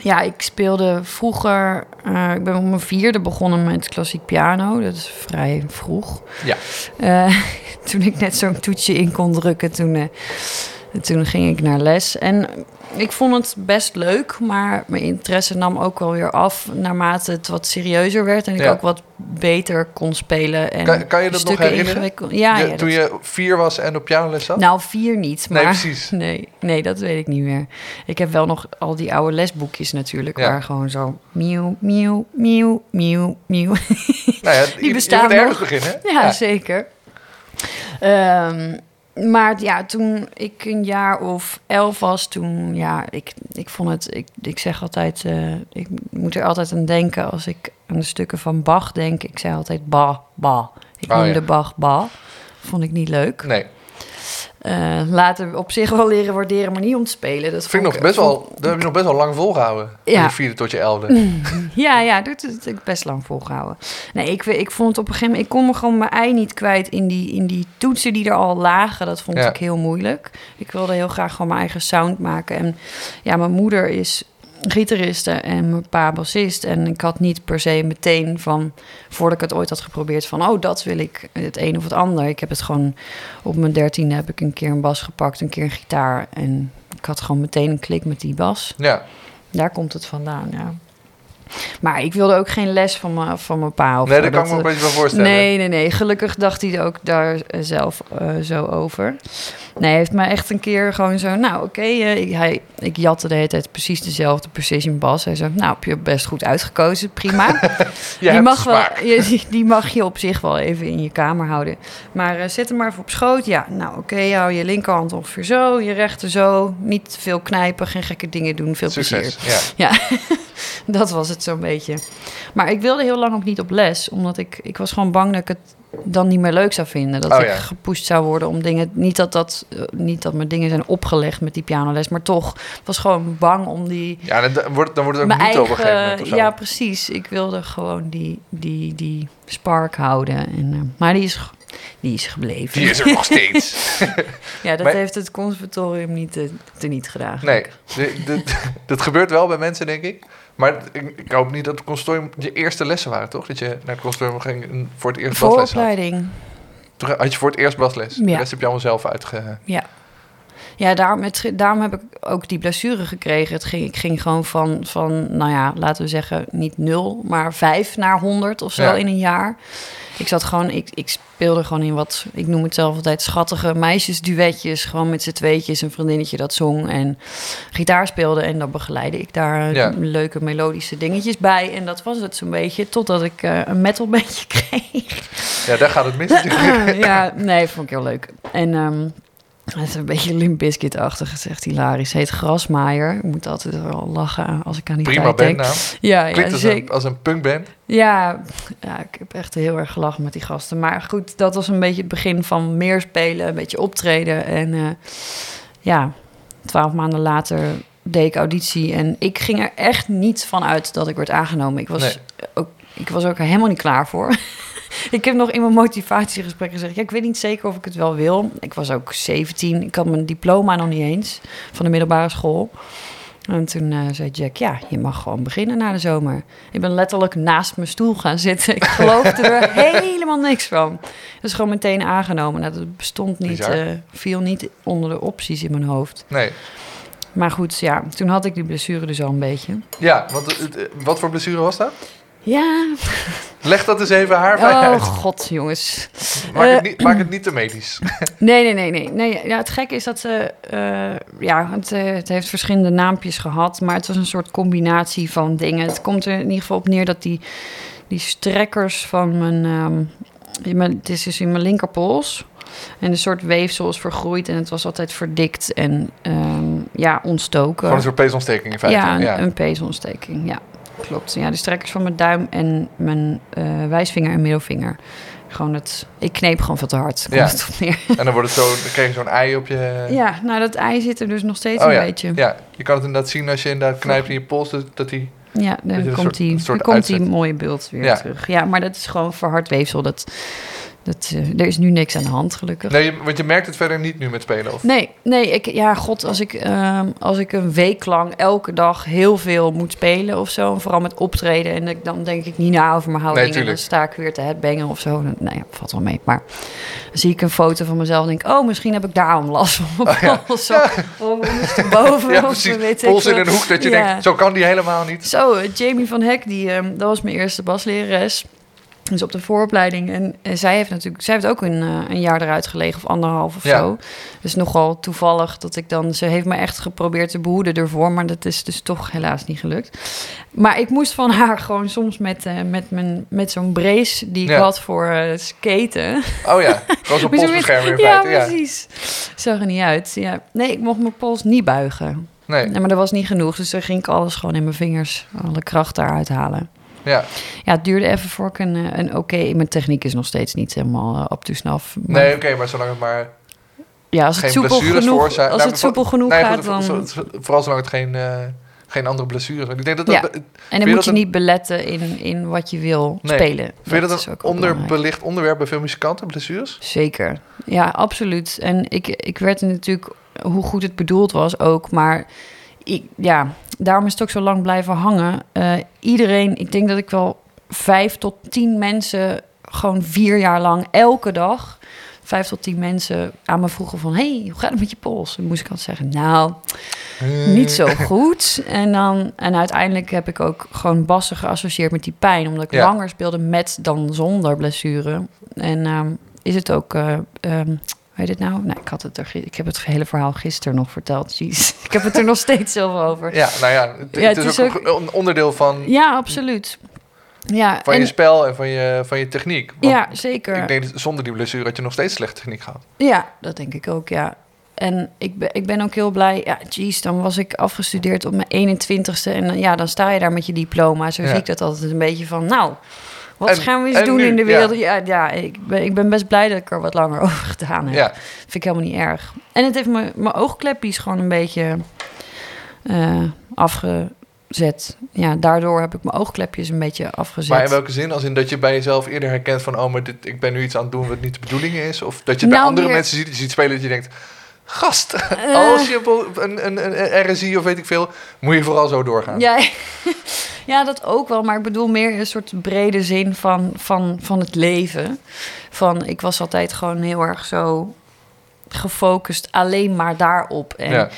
Speaker 4: ja, ik speelde vroeger, eh, ik ben op mijn vierde begonnen met klassiek piano, dat is vrij vroeg.
Speaker 3: Ja.
Speaker 4: Eh, toen ik net zo'n toetsje in kon drukken, toen, toen ging ik naar les. En ik vond het best leuk, maar mijn interesse nam ook wel weer af naarmate het wat serieuzer werd en ik
Speaker 3: Ja.
Speaker 4: ook wat beter kon spelen. En
Speaker 3: Kan- kan je dat nog herinneren?
Speaker 4: Ja,
Speaker 3: Je-
Speaker 4: ja,
Speaker 3: toen
Speaker 4: dat-
Speaker 3: je vier was en op pianoles zat?
Speaker 4: nou, vier niet. Maar
Speaker 3: nee, precies.
Speaker 4: Nee, nee, dat weet ik niet meer. Ik heb wel nog al die oude lesboekjes natuurlijk,
Speaker 3: Ja.
Speaker 4: waar gewoon zo miauw, miauw, miauw, miauw, miauw.
Speaker 3: Nou ja, je-
Speaker 4: bestaan
Speaker 3: je ergens beginnen.
Speaker 4: Ja, zeker. Ehm, maar ja, toen ik een jaar of elf was, toen, ja, ik, ik vond het, ik, ik zeg altijd, eh, ik moet er altijd aan denken als ik aan de stukken van Bach denk. Ik zei altijd ba, ba. Ik
Speaker 3: Oh,
Speaker 4: noemde
Speaker 3: ja.
Speaker 4: Bach ba. Vond ik niet leuk.
Speaker 3: Nee,
Speaker 4: Eh, later op zich wel leren waarderen, maar niet om te spelen. Dat
Speaker 3: vind ik nog best wel, dat heb je nog best wel lang volgehouden. Van
Speaker 4: Ja.
Speaker 3: je vierde tot je elfde.
Speaker 4: Ja, ja, dat heb ik best lang volgehouden. Nee, ik, ik vond het op een gegeven moment... Ik kon me gewoon mijn ei niet kwijt in die, in die toetsen die er al lagen. Dat vond
Speaker 3: Ja.
Speaker 4: ik heel moeilijk. Ik wilde heel graag gewoon mijn eigen sound maken. En ja, mijn moeder is gitariste en mijn pa bassist. En ik had niet per se meteen van... Voordat ik het ooit had geprobeerd van... Oh, dat wil ik, het een of het ander. Ik heb het gewoon... Op mijn dertiende heb ik een keer een bas gepakt, een keer een gitaar. En ik had gewoon meteen een klik met die bas.
Speaker 3: Ja,
Speaker 4: Daar komt het vandaan, ja. Maar ik wilde ook geen les van mijn, van mijn pa. Of
Speaker 3: Nee, dat kan ik me een beetje wel voorstellen.
Speaker 4: Nee, nee, nee. Gelukkig dacht hij ook daar eh, zelf eh, zo over. Nee, hij heeft mij echt een keer gewoon zo... Nou, oké, eh, ik, hij- ik jatte de hele tijd precies dezelfde precision bas. Hij zei, nou, heb je best goed uitgekozen. Prima.
Speaker 3: Je
Speaker 4: die, mag wel, je- die, mag je op zich wel even in je kamer houden. Maar eh, zet hem maar even op schoot. Ja, nou, oké, hou je linkerhand ongeveer zo. Je rechter zo. Niet veel knijpen, geen gekke dingen doen. Veel plezier.
Speaker 3: Ja.
Speaker 4: Ja, dat was het zo'n beetje. Maar ik wilde heel lang ook niet op les, omdat ik, ik was gewoon bang dat ik het dan niet meer leuk zou vinden. Dat
Speaker 3: Oh,
Speaker 4: ik
Speaker 3: ja.
Speaker 4: gepusht zou worden om dingen. Niet dat, dat, eh, niet dat mijn dingen zijn opgelegd met die pianoles, maar toch was gewoon bang om die.
Speaker 3: Ja, dan, wordt, dan wordt het ook niet
Speaker 4: ja, precies. Ik wilde gewoon die, die, die spark houden. En, eh, maar die is, die is gebleven.
Speaker 3: Die is er nog steeds.
Speaker 4: ja, dat
Speaker 3: Maar-
Speaker 4: heeft het conservatorium niet uh, teniet gedaan.
Speaker 3: Nee, dat gebeurt wel bij mensen, denk ik. Maar ik, ik hoop niet dat het consortium je eerste lessen waren, toch? Dat je naar het consortium ging en voor het eerst basles had.
Speaker 4: Vooropleiding.
Speaker 3: Toen had je voor het eerst basles. De
Speaker 4: Ja.
Speaker 3: rest heb je allemaal zelf uitge...
Speaker 4: Ja. Ja, daarom, het, daarom heb ik ook die blessure gekregen. Het ging, ik ging gewoon van, van, nou ja, laten we zeggen, niet nul, maar vijf naar honderd of zo
Speaker 3: Ja.
Speaker 4: in een jaar. Ik zat gewoon, ik, ik speelde gewoon in wat, ik noem het zelf altijd schattige meisjesduetjes. Gewoon met z'n tweetjes, een vriendinnetje dat zong en gitaar speelde. En dan begeleidde ik daar
Speaker 3: Ja.
Speaker 4: leuke melodische dingetjes bij. En dat was het zo'n beetje, totdat ik eh, een metalbandje kreeg.
Speaker 3: Ja, daar gaat het mis
Speaker 4: ja, nee, vond ik heel leuk. En ehm, het is een beetje Limp Bizkit-achtig, het is echt hilarisch. Heet Grasmaaier. Ik moet altijd wel lachen als ik aan die
Speaker 3: Prima
Speaker 4: tijd denk.
Speaker 3: bandnaam.
Speaker 4: Ja, ja,
Speaker 3: als een, als een punkband.
Speaker 4: Ja, ja, ik heb echt heel erg gelachen met die gasten. Maar goed, dat was een beetje het begin van meer spelen, een beetje optreden. En eh, ja, twaalf maanden later deed ik auditie. En ik ging er echt niet van uit dat ik werd aangenomen. Ik was,
Speaker 3: Nee.
Speaker 4: ook, ik was ook er helemaal niet klaar voor. ik heb nog in mijn motivatiegesprek gezegd... Ja, ik weet niet zeker of ik het wel wil. Ik was ook 17. Ik had mijn diploma nog niet eens van de middelbare school. En toen eh, zei Jack, ja, je mag gewoon beginnen na de zomer. Ik ben letterlijk naast mijn stoel gaan zitten. Ik geloofde er helemaal niks van. Dus gewoon meteen aangenomen. Nou, dat bestond niet, eh, viel niet onder de opties in mijn hoofd.
Speaker 3: Nee.
Speaker 4: Maar goed, ja, toen had ik die blessure dus al een beetje.
Speaker 3: Ja, want wat voor blessure was dat?
Speaker 4: Ja,
Speaker 3: Leg dat eens even haar bij
Speaker 4: oh
Speaker 3: uit.
Speaker 4: god, jongens.
Speaker 3: Maak, het
Speaker 4: Eh,
Speaker 3: niet, maak het niet te medisch.
Speaker 4: Nee, nee, nee, nee. nee ja, het gekke is dat ze... eh, ja, het, eh, het heeft verschillende naampjes gehad... maar het was een soort combinatie van dingen. Het komt er in ieder geval op neer dat die, die strekkers van mijn... in mijn het is dus in mijn linkerpols... En een soort weefsel is vergroeid en het was altijd verdikt en ehm, ja, ontstoken.
Speaker 3: Gewoon een soort peesontsteking in feite.
Speaker 4: Ja, een,
Speaker 3: ja.
Speaker 4: een peesontsteking, ja. Klopt. Ja, de strekkers van mijn duim en mijn eh, wijsvinger en middelvinger. Gewoon het... Ik kneep gewoon veel te hard. Komt
Speaker 3: Ja.
Speaker 4: het op neer.
Speaker 3: En dan, wordt het zo, dan krijg je zo'n ei op je...
Speaker 4: Ja, nou dat ei zit er dus nog steeds
Speaker 3: Oh
Speaker 4: een
Speaker 3: ja.
Speaker 4: beetje.
Speaker 3: Ja, je kan het inderdaad zien als je inderdaad knijpt in je pols, dat, dat die...
Speaker 4: Ja, dan komt
Speaker 3: soort-
Speaker 4: die, dan komt die mooie beeld weer
Speaker 3: Ja.
Speaker 4: terug. Ja, maar dat is gewoon verhard weefsel. Dat, dat, eh, er is nu niks aan de hand, gelukkig.
Speaker 3: Nee, want je merkt het verder niet nu met spelen, of?
Speaker 4: Nee, nee, ik, ja, god, als ik, ehm, als ik een week lang elke dag heel veel moet spelen of zo, en vooral met optreden, en ik, dan denk ik niet na over mijn houding, en dan sta ik weer te headbangen of zo. Dan, nou ja, valt wel mee. Maar dan zie ik een foto van mezelf en denk ik, oh, misschien heb ik daarom last van mijn
Speaker 3: Oh ja.
Speaker 4: pols. Zo, of ondersteboven,
Speaker 3: Ja, precies.
Speaker 4: weet
Speaker 3: Pols in een hoek dat je
Speaker 4: Ja.
Speaker 3: denkt, zo kan die helemaal niet.
Speaker 4: Zo, eh, Jamie van Hek, die, ehm, dat was mijn eerste baslerares. Dus op de vooropleiding. En, en zij heeft natuurlijk, zij heeft ook een, eh, een jaar eruit gelegen of anderhalf of
Speaker 3: Ja.
Speaker 4: zo. Dus nogal toevallig dat ik dan, ze heeft me echt geprobeerd te behoeden ervoor, maar dat is dus toch helaas niet gelukt. Maar ik moest van haar gewoon soms met, eh, met, mijn, met zo'n brace die ik
Speaker 3: Ja.
Speaker 4: had voor eh, skaten.
Speaker 3: Oh ja, gewoon zo'n in
Speaker 4: ja,
Speaker 3: feite. Ja,
Speaker 4: precies. Zag er niet uit. Ja. Nee, ik mocht mijn pols niet buigen.
Speaker 3: Nee,
Speaker 4: Nee, maar dat was niet genoeg. Dus dan ging ik alles gewoon in mijn vingers, alle kracht daaruit halen.
Speaker 3: Ja.
Speaker 4: Ja, het duurde even voor ik een, eh, een oké... Mijn techniek is nog steeds niet helemaal uh, up to snuff.
Speaker 3: Nee, oké, maar zolang het maar
Speaker 4: ja, als het soepel genoeg, als
Speaker 3: Nou,
Speaker 4: het soepel genoeg
Speaker 3: nee,
Speaker 4: gaat, dan...
Speaker 3: Vooral zolang het geen, eh, geen andere blessures... Ik denk dat dat...
Speaker 4: Ja.
Speaker 3: Vind
Speaker 4: En dan moet
Speaker 3: dat
Speaker 4: je
Speaker 3: een-
Speaker 4: niet beletten in, in wat je wil
Speaker 3: Nee.
Speaker 4: spelen.
Speaker 3: je dat een onderbelicht onderwerp bij veel muzikanten, blessures?
Speaker 4: Zeker. Ja, absoluut. En ik, ik werd er natuurlijk, hoe goed het bedoeld was ook, maar ik, ja, daarom is het ook zo lang blijven hangen. Eh, iedereen, ik denk dat ik wel vijf tot tien mensen, gewoon vier jaar lang, elke dag, vijf tot tien mensen aan me vroegen van, hey, hoe gaat het met je pols? En moest ik altijd zeggen, nou, niet zo goed. En, dan, en uiteindelijk heb ik ook gewoon bassen geassocieerd met die pijn. Omdat ik
Speaker 3: Ja.
Speaker 4: langer speelde met dan zonder blessure. En ehm, is het ook... eh ehm, hoe heet het nou? Nee, ik, had het er, ik heb het hele verhaal gisteren nog verteld. Jeez. Ik heb het er nog steeds zoveel over.
Speaker 3: Ja, nou ja, het,
Speaker 4: Ja,
Speaker 3: het
Speaker 4: het
Speaker 3: is, ook een onderdeel van,
Speaker 4: Ja, absoluut. Ja,
Speaker 3: van
Speaker 4: en-
Speaker 3: je spel en van je, van je techniek. Want
Speaker 4: ja zeker.
Speaker 3: Ik denk dat zonder die blessure had je nog steeds slechte techniek gehad.
Speaker 4: Ja, dat denk ik ook, ja. En ik ben, ik ben ook heel blij. Ja, jeez, dan was ik afgestudeerd op mijn 21ste. En dan, ja, dan sta je daar met je diploma. Zo
Speaker 3: Ja.
Speaker 4: zie ik dat altijd een beetje van... Nou, wat
Speaker 3: En-
Speaker 4: gaan we eens
Speaker 3: en
Speaker 4: doen
Speaker 3: nu?
Speaker 4: in de wereld? Ja, ja, ik, ben, ik ben best blij dat ik er wat langer over gedaan heb.
Speaker 3: Ja,
Speaker 4: Vind ik helemaal niet erg. En het heeft mijn oogklepjes gewoon een beetje eh, afgezet. Ja, daardoor heb ik mijn oogklepjes een beetje afgezet.
Speaker 3: maar in welke zin? Als in dat je bij jezelf eerder herkent van... oh, maar dit, ik ben nu iets aan het doen wat niet de bedoeling is? Of dat je bij
Speaker 4: Nou,
Speaker 3: andere
Speaker 4: meer-
Speaker 3: mensen ziet, je ziet spelen dat je denkt... Gast,
Speaker 4: Eh.
Speaker 3: als je een, een, een, een RSI of weet ik veel... moet je vooral zo doorgaan.
Speaker 4: Ja, ja, dat ook wel. Maar ik bedoel meer een soort brede zin van, van, van het leven. Van, ik was altijd gewoon heel erg zo gefocust alleen maar daarop. En
Speaker 3: Ja.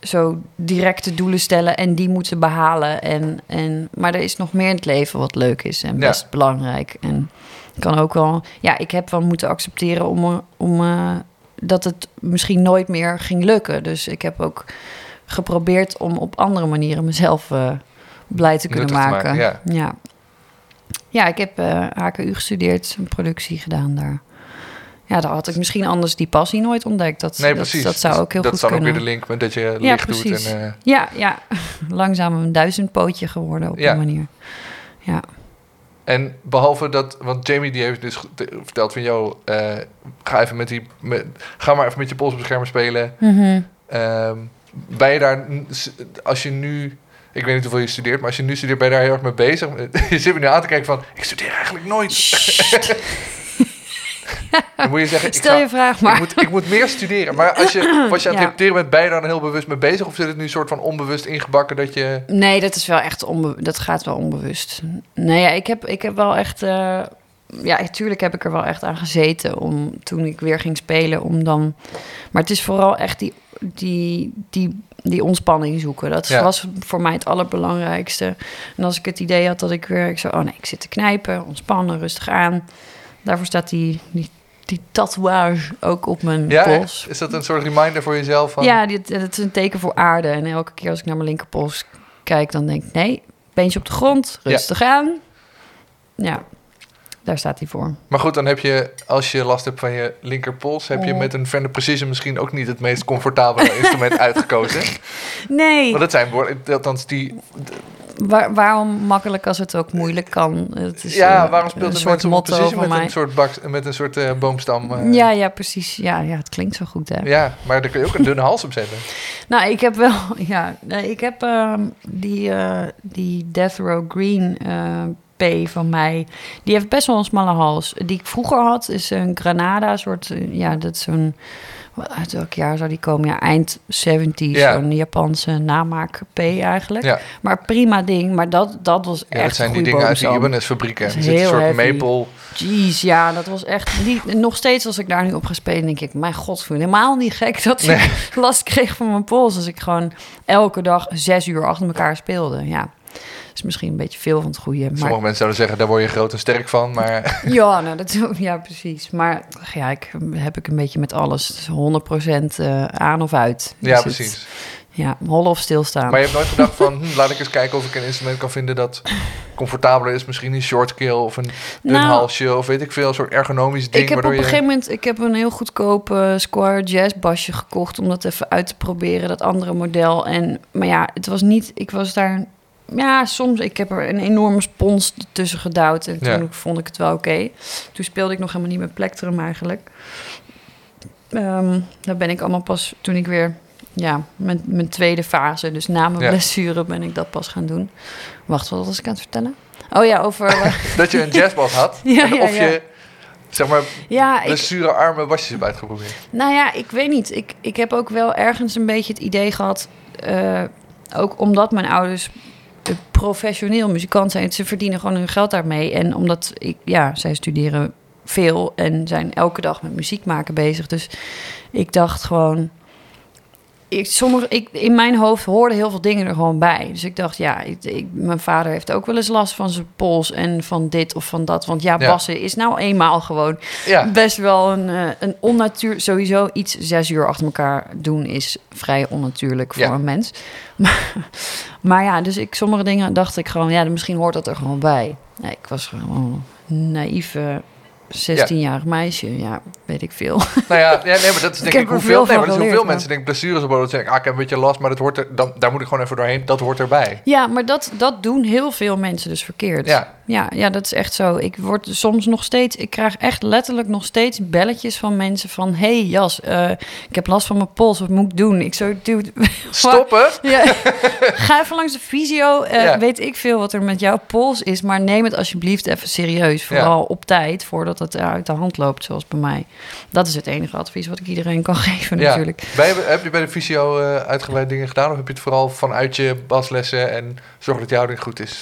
Speaker 4: zo directe doelen stellen en die moeten behalen. En, en, maar er is nog meer in het leven wat leuk is en
Speaker 3: Ja.
Speaker 4: best belangrijk. En ik kan ook wel... Ja, ik heb wel moeten accepteren om, eh, om, eh, dat het misschien nooit meer ging lukken. Dus ik heb ook geprobeerd om op andere manieren mezelf eh, blij te kunnen
Speaker 3: te
Speaker 4: maken.
Speaker 3: ja.
Speaker 4: ja. Ja, ik heb eh, HKU gestudeerd, een productie gedaan daar. Ja, daar had ik misschien anders die passie nooit ontdekt. Dat,
Speaker 3: Nee,
Speaker 4: dat,
Speaker 3: precies.
Speaker 4: dat zou ook heel
Speaker 3: dat
Speaker 4: goed kunnen.
Speaker 3: ook weer de link met dat je
Speaker 4: Ja,
Speaker 3: licht doet.
Speaker 4: precies.
Speaker 3: En, eh,
Speaker 4: Ja, ja. Langzaam een duizendpootje geworden op
Speaker 3: Ja.
Speaker 4: die manier. Ja.
Speaker 3: En behalve dat, want Jamie die heeft dus verteld van, joh, eh, ga even met die, met, ga maar even met je polsbeschermer spelen. Ehm, ben je daar, als je nu, ik weet niet hoeveel je studeert, maar als je nu studeert, ben je daar heel erg mee bezig. Je zit me nu aan te kijken van, ik studeer eigenlijk nooit. Dan moet je zeggen, ik,
Speaker 4: Stel
Speaker 3: ga-
Speaker 4: je vraag
Speaker 3: ik,
Speaker 4: maar.
Speaker 3: moet, ik moet meer studeren. Maar als je, als je aan het
Speaker 4: Ja.
Speaker 3: repeteren bent, ben je daar dan heel bewust mee bezig? Of zit het nu soort van onbewust ingebakken dat je...
Speaker 4: Nee, dat is wel echt onbe dat gaat wel onbewust. Nee, ja, ik heb, ik heb wel echt. eh, ja, natuurlijk heb ik er wel echt aan gezeten om toen ik weer ging spelen, om dan. Maar het is vooral echt die, die, die, die ontspanning zoeken. Dat
Speaker 3: Ja.
Speaker 4: was voor mij het allerbelangrijkste. En als ik het idee had dat ik weer, ik zo, oh nee, ik zit te knijpen, ontspannen, rustig aan. Daarvoor staat die, die, die tatoeage ook op mijn
Speaker 3: Ja,
Speaker 4: pols.
Speaker 3: is dat een soort reminder voor jezelf? Van,
Speaker 4: Ja, dit, het is een teken voor aarde. En elke keer als ik naar mijn linkerpols kijk, dan denk ik... nee, beentje op de grond, rustig aan. Ja, daar staat hij voor.
Speaker 3: Maar goed, dan heb je, als je last hebt van je linkerpols, heb je
Speaker 4: Oh.
Speaker 3: met een Fender Precision misschien ook niet het meest comfortabele instrument uitgekozen.
Speaker 4: Nee,
Speaker 3: Want dat zijn woorden, althans die.
Speaker 4: waar- waarom makkelijk als het ook moeilijk kan? Het is,
Speaker 3: ja,
Speaker 4: eh,
Speaker 3: waarom speelt
Speaker 4: een
Speaker 3: een
Speaker 4: soort
Speaker 3: mensen op
Speaker 4: motto
Speaker 3: Precision met
Speaker 4: mij?
Speaker 3: een soort, bak, met een soort eh, boomstam? eh,
Speaker 4: Ja, ja, precies. Ja, ja, het klinkt zo goed, hè?
Speaker 3: ja, maar daar kun je ook een dunne hals op zetten.
Speaker 4: Nou, ik heb wel... Ja, ik heb ehm, die, die Death Row Green van mij... Die heeft best wel een smalle hals. Die ik vroeger had, is een Granada soort... eh, Ja, dat is zo'n... Uit welk jaar zou die komen? Ja, eind 70s.
Speaker 3: Ja.
Speaker 4: Zo'n Japanse namaak P eigenlijk.
Speaker 3: Ja,
Speaker 4: Maar prima ding. Maar dat, dat was
Speaker 3: ja
Speaker 4: echt
Speaker 3: dat zijn die dingen uit die
Speaker 4: boomstam.
Speaker 3: Ibanez fabrieken.
Speaker 4: Dat
Speaker 3: Er
Speaker 4: is
Speaker 3: zit een soort
Speaker 4: heavy.
Speaker 3: maple.
Speaker 4: Jeez, ja, dat was echt... Die, nog steeds als ik daar nu op ga spelen, denk ik... Mijn god, vind helemaal niet gek dat
Speaker 3: Nee.
Speaker 4: ik last kreeg van mijn pols. Als ik gewoon elke dag zes uur achter elkaar speelde. Ja, is misschien een beetje veel van het goede. Maar
Speaker 3: Sommige mensen zouden zeggen, daar word je groot en sterk van. Maar
Speaker 4: ja, nou, dat, ja, precies. Maar ja, ik heb ik een beetje met alles. Dus 100% eh, aan of uit.
Speaker 3: ja,
Speaker 4: Is het-
Speaker 3: precies.
Speaker 4: Ja, hollen of stilstaan.
Speaker 3: Maar je hebt nooit gedacht van, hm, laat ik eens kijken of ik een instrument kan vinden dat comfortabeler is. Misschien een short of een dun
Speaker 4: Nou,
Speaker 3: halsje of weet ik veel. Een soort ergonomisch ding.
Speaker 4: Ik heb op een
Speaker 3: je...
Speaker 4: gegeven moment ik heb een heel goedkoop eh, Squire Jazz basje gekocht om dat even uit te proberen, dat andere model. En maar ja, het was niet. Ik was daar. Ja, soms. Ik heb er een enorme spons tussen gedouwd en toen
Speaker 3: Ja.
Speaker 4: vond ik het wel oké. Toen speelde ik nog helemaal niet met plektrum eigenlijk. Ehm daar ben ik allemaal pas toen ik weer. Ja, mijn, mijn tweede fase, dus na mijn
Speaker 3: Ja.
Speaker 4: blessure ben ik dat pas gaan doen. Wacht, wat was ik aan het vertellen? Oh ja, over... eh,
Speaker 3: Dat je een jazzbas had.
Speaker 4: Ja,
Speaker 3: en
Speaker 4: ja,
Speaker 3: of je, zeg maar,
Speaker 4: ja, ik,
Speaker 3: blessurearme wasjes hebt uitgeprobeerd.
Speaker 4: Nou ja, ik weet niet. Ik, ik heb ook wel ergens een beetje het idee gehad... eh, ook omdat mijn ouders professioneel muzikant zijn... ze verdienen gewoon hun geld daarmee. En omdat ik, ja, zij studeren veel... en zijn elke dag met muziek maken bezig. Dus ik dacht gewoon... ik, sommige, ik, in mijn hoofd hoorden heel veel dingen er gewoon bij. Dus ik dacht, ja, ik, ik- mijn vader heeft ook wel eens last van zijn pols en van dit of van dat. Want ja,
Speaker 3: Ja.
Speaker 4: bassen is nou eenmaal gewoon
Speaker 3: Ja.
Speaker 4: best wel een, eh, een onnatuur... Sowieso iets zes uur achter elkaar doen is vrij onnatuurlijk voor
Speaker 3: Ja.
Speaker 4: een mens. Maar, maar ja, dus ik, sommige dingen dacht ik gewoon, ja, misschien hoort dat er gewoon bij. Nee, ik was gewoon naïeve 16-jarig meisje. Ja, weet ik veel.
Speaker 3: Nou ja, ja, nee, maar dat is denk
Speaker 4: Ik
Speaker 3: hoeveel,
Speaker 4: veel
Speaker 3: nee, maar dat is hoeveel mensen denken blessures op dat zeggen, ah, ik heb een beetje last, maar dat hoort er, dan, daar moet ik gewoon even doorheen. Dat hoort erbij.
Speaker 4: Ja, maar dat, dat doen heel veel mensen dus verkeerd.
Speaker 3: Ja.
Speaker 4: Ja, ja, dat is echt zo. Ik word soms nog steeds, ik krijg echt letterlijk nog steeds belletjes van mensen van: hey Jas, eh, ik heb last van mijn pols, wat moet ik doen? Ik zo, dude,
Speaker 3: Stoppen?
Speaker 4: Ja, ga even langs de fysio. eh,
Speaker 3: Ja.
Speaker 4: Weet ik veel wat er met jouw pols is, maar neem het alsjeblieft even serieus. Vooral op tijd, voordat het uit de hand loopt, zoals bij mij. Dat is het enige advies wat ik iedereen kan geven, natuurlijk.
Speaker 3: Heb je bij de fysio uitgebreid dingen gedaan? Of heb je het vooral vanuit je baslessen en zorg dat je houding goed is?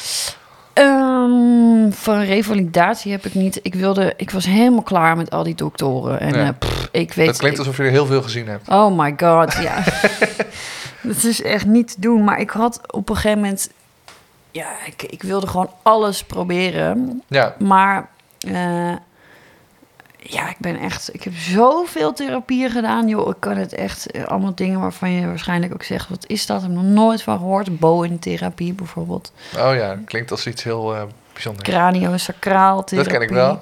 Speaker 4: Ehm, van revalidatie heb ik niet. Ik wilde, ik was helemaal klaar met al die doktoren. En
Speaker 3: Ja.
Speaker 4: eh, pff, ik weet.
Speaker 3: dat klinkt alsof je er heel veel gezien hebt.
Speaker 4: Oh my god, ja. dat is echt niet te doen. Maar ik had op een gegeven moment. Ja, ik, ik wilde gewoon alles proberen.
Speaker 3: Ja,
Speaker 4: Maar eh, ja, ik ben echt. Ik heb zoveel therapieën gedaan. Joh, ik kan het echt. eh, Allemaal dingen waarvan je waarschijnlijk ook zegt: wat is dat? Ik heb nog nooit van gehoord. Bowen-therapie bijvoorbeeld.
Speaker 3: oh ja, klinkt als iets heel eh bijzonders.
Speaker 4: Craniosacraal
Speaker 3: Dat
Speaker 4: therapie.
Speaker 3: ken ik wel.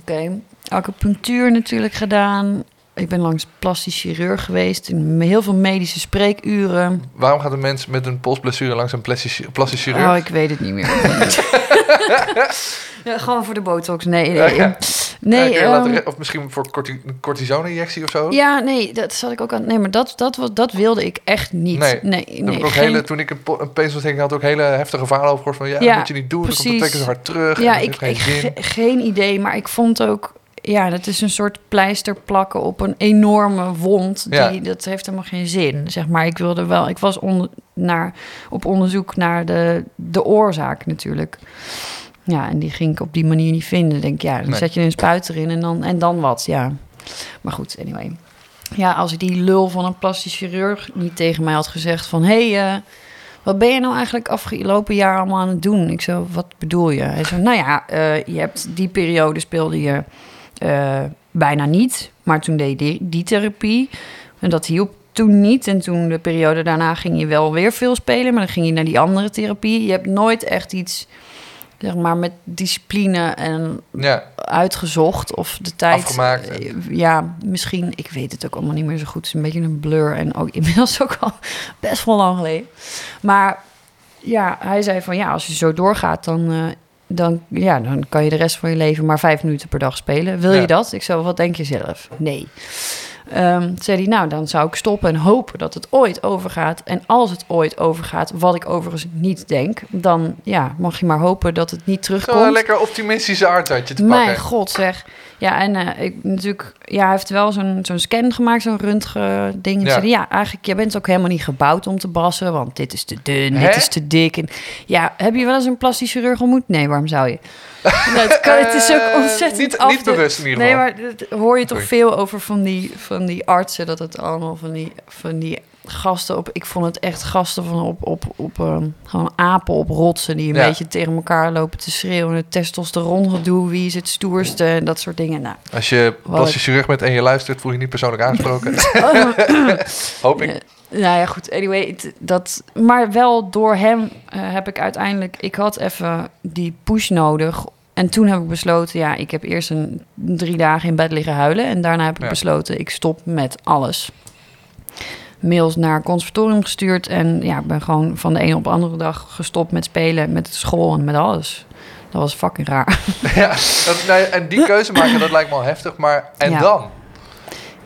Speaker 4: Oké. Acupunctuur natuurlijk gedaan. Ik ben langs plastisch chirurg geweest. In heel veel medische spreekuren.
Speaker 3: Waarom gaat een mens met een polsblessure langs een plastisch, plastisch chirurg?
Speaker 4: Oh, ik weet het niet meer. ja, gewoon voor de botox. Nee, nee.
Speaker 3: Ja.
Speaker 4: Nee,
Speaker 3: je
Speaker 4: ehm,
Speaker 3: laten of misschien voor corti een cortisone-injectie of zo?
Speaker 4: ja, nee, dat zat ik ook aan. Nee, maar dat, dat, was- dat wilde ik echt niet.
Speaker 3: Nee,
Speaker 4: Nee, nee,
Speaker 3: ik ook
Speaker 4: geen-
Speaker 3: hele, toen ik een, een peesontsteking had, ook hele heftige verhalen over gehoord van... Ja,
Speaker 4: Ja,
Speaker 3: dat moet je niet doen, dan komt het
Speaker 4: precies.
Speaker 3: teken zo hard terug.
Speaker 4: Ja, ik,
Speaker 3: geen
Speaker 4: ik ge- geen idee, maar ik vond ook... Ja, dat is een soort pleister plakken op een enorme wond. Die,
Speaker 3: Ja.
Speaker 4: Dat heeft helemaal geen zin. Zeg maar, ik wilde wel... Ik was onder, naar, op onderzoek naar de, de oorzaak natuurlijk. Ja, en die ging ik op die manier niet vinden. Ik Denk, ja, dan
Speaker 3: Nee.
Speaker 4: zet je een spuit erin en dan, en dan wat, ja. Maar goed, anyway. Ja, als ik die lul van een plastisch chirurg niet tegen mij had gezegd van... hé, hey, eh, wat ben je nou eigenlijk afgelopen jaar allemaal aan het doen? Ik zo, wat bedoel je? Hij zo, nou ja, eh, je hebt die periode speelde je eh, bijna niet. Maar toen deed je die, die therapie. En dat hielp toen niet. En toen de periode daarna ging je wel weer veel spelen. Maar dan ging je naar die andere therapie. Je hebt nooit echt iets, zeg maar, met discipline en
Speaker 3: Ja,
Speaker 4: uitgezocht of de tijd.
Speaker 3: Afgemaakt.
Speaker 4: eh, Ja, misschien. Ik weet het ook allemaal niet meer zo goed. Het is een beetje een blur en ook inmiddels ook al best wel lang geleden. Maar ja, hij zei van ja, als je zo doorgaat, dan, eh, dan, ja, dan kan je de rest van je leven maar vijf minuten per dag spelen. Wil
Speaker 3: Ja.
Speaker 4: je dat? Ik zo, wat denk je zelf? Nee. Ehm, zei hij, nou, dan zou ik stoppen en hopen dat het ooit overgaat. En als het ooit overgaat, wat ik overigens niet denk, dan ja, mag je maar hopen dat het niet terugkomt.
Speaker 3: zo'n lekker optimistische aard had je te
Speaker 4: Mijn
Speaker 3: pakken.
Speaker 4: god, zeg. Ja, en eh, ik natuurlijk, ja, hij heeft wel zo'n zo'n scan gemaakt, zo'n röntgen ding.
Speaker 3: Ja.
Speaker 4: Ja. ja, eigenlijk, jij bent ook helemaal niet gebouwd om te bassen, want dit is te dun,
Speaker 3: Hè?
Speaker 4: dit is te dik. En ja, heb je wel eens een plastisch chirurg ontmoet? Nee, waarom zou je? Nou, het, kan, het is ook
Speaker 3: Eh,
Speaker 4: ontzettend
Speaker 3: niet,
Speaker 4: af
Speaker 3: niet bewust in ieder
Speaker 4: Nee,
Speaker 3: geval.
Speaker 4: maar dat hoor je toch veel over van die, van die artsen, dat het allemaal van die, van die gasten op... Ik vond het echt gasten van op, op, op ehm, gewoon apen op rotsen... die een
Speaker 3: Ja.
Speaker 4: beetje tegen elkaar lopen te schreeuwen. Het testosteron gedoe, wie is het stoerste en dat soort dingen. Nou,
Speaker 3: Als je plastisch chirurg bent en je luistert, voel je je niet persoonlijk aangesproken. Hoop ik.
Speaker 4: Nou ja, goed. Anyway, dat, maar wel door hem eh, heb ik uiteindelijk... Ik had even die push nodig. En toen heb ik besloten... Ja, ik heb eerst een drie dagen in bed liggen huilen. En daarna heb ik
Speaker 3: Ja.
Speaker 4: besloten... Ik stop met alles. Mails naar conservatorium gestuurd. En ja, ik ben gewoon van de ene op de andere dag gestopt met spelen. Met school en met alles. Dat was fucking raar.
Speaker 3: Ja, dat, nou ja, en die keuze maken, dat lijkt me al heftig. Maar en
Speaker 4: Ja.
Speaker 3: dan?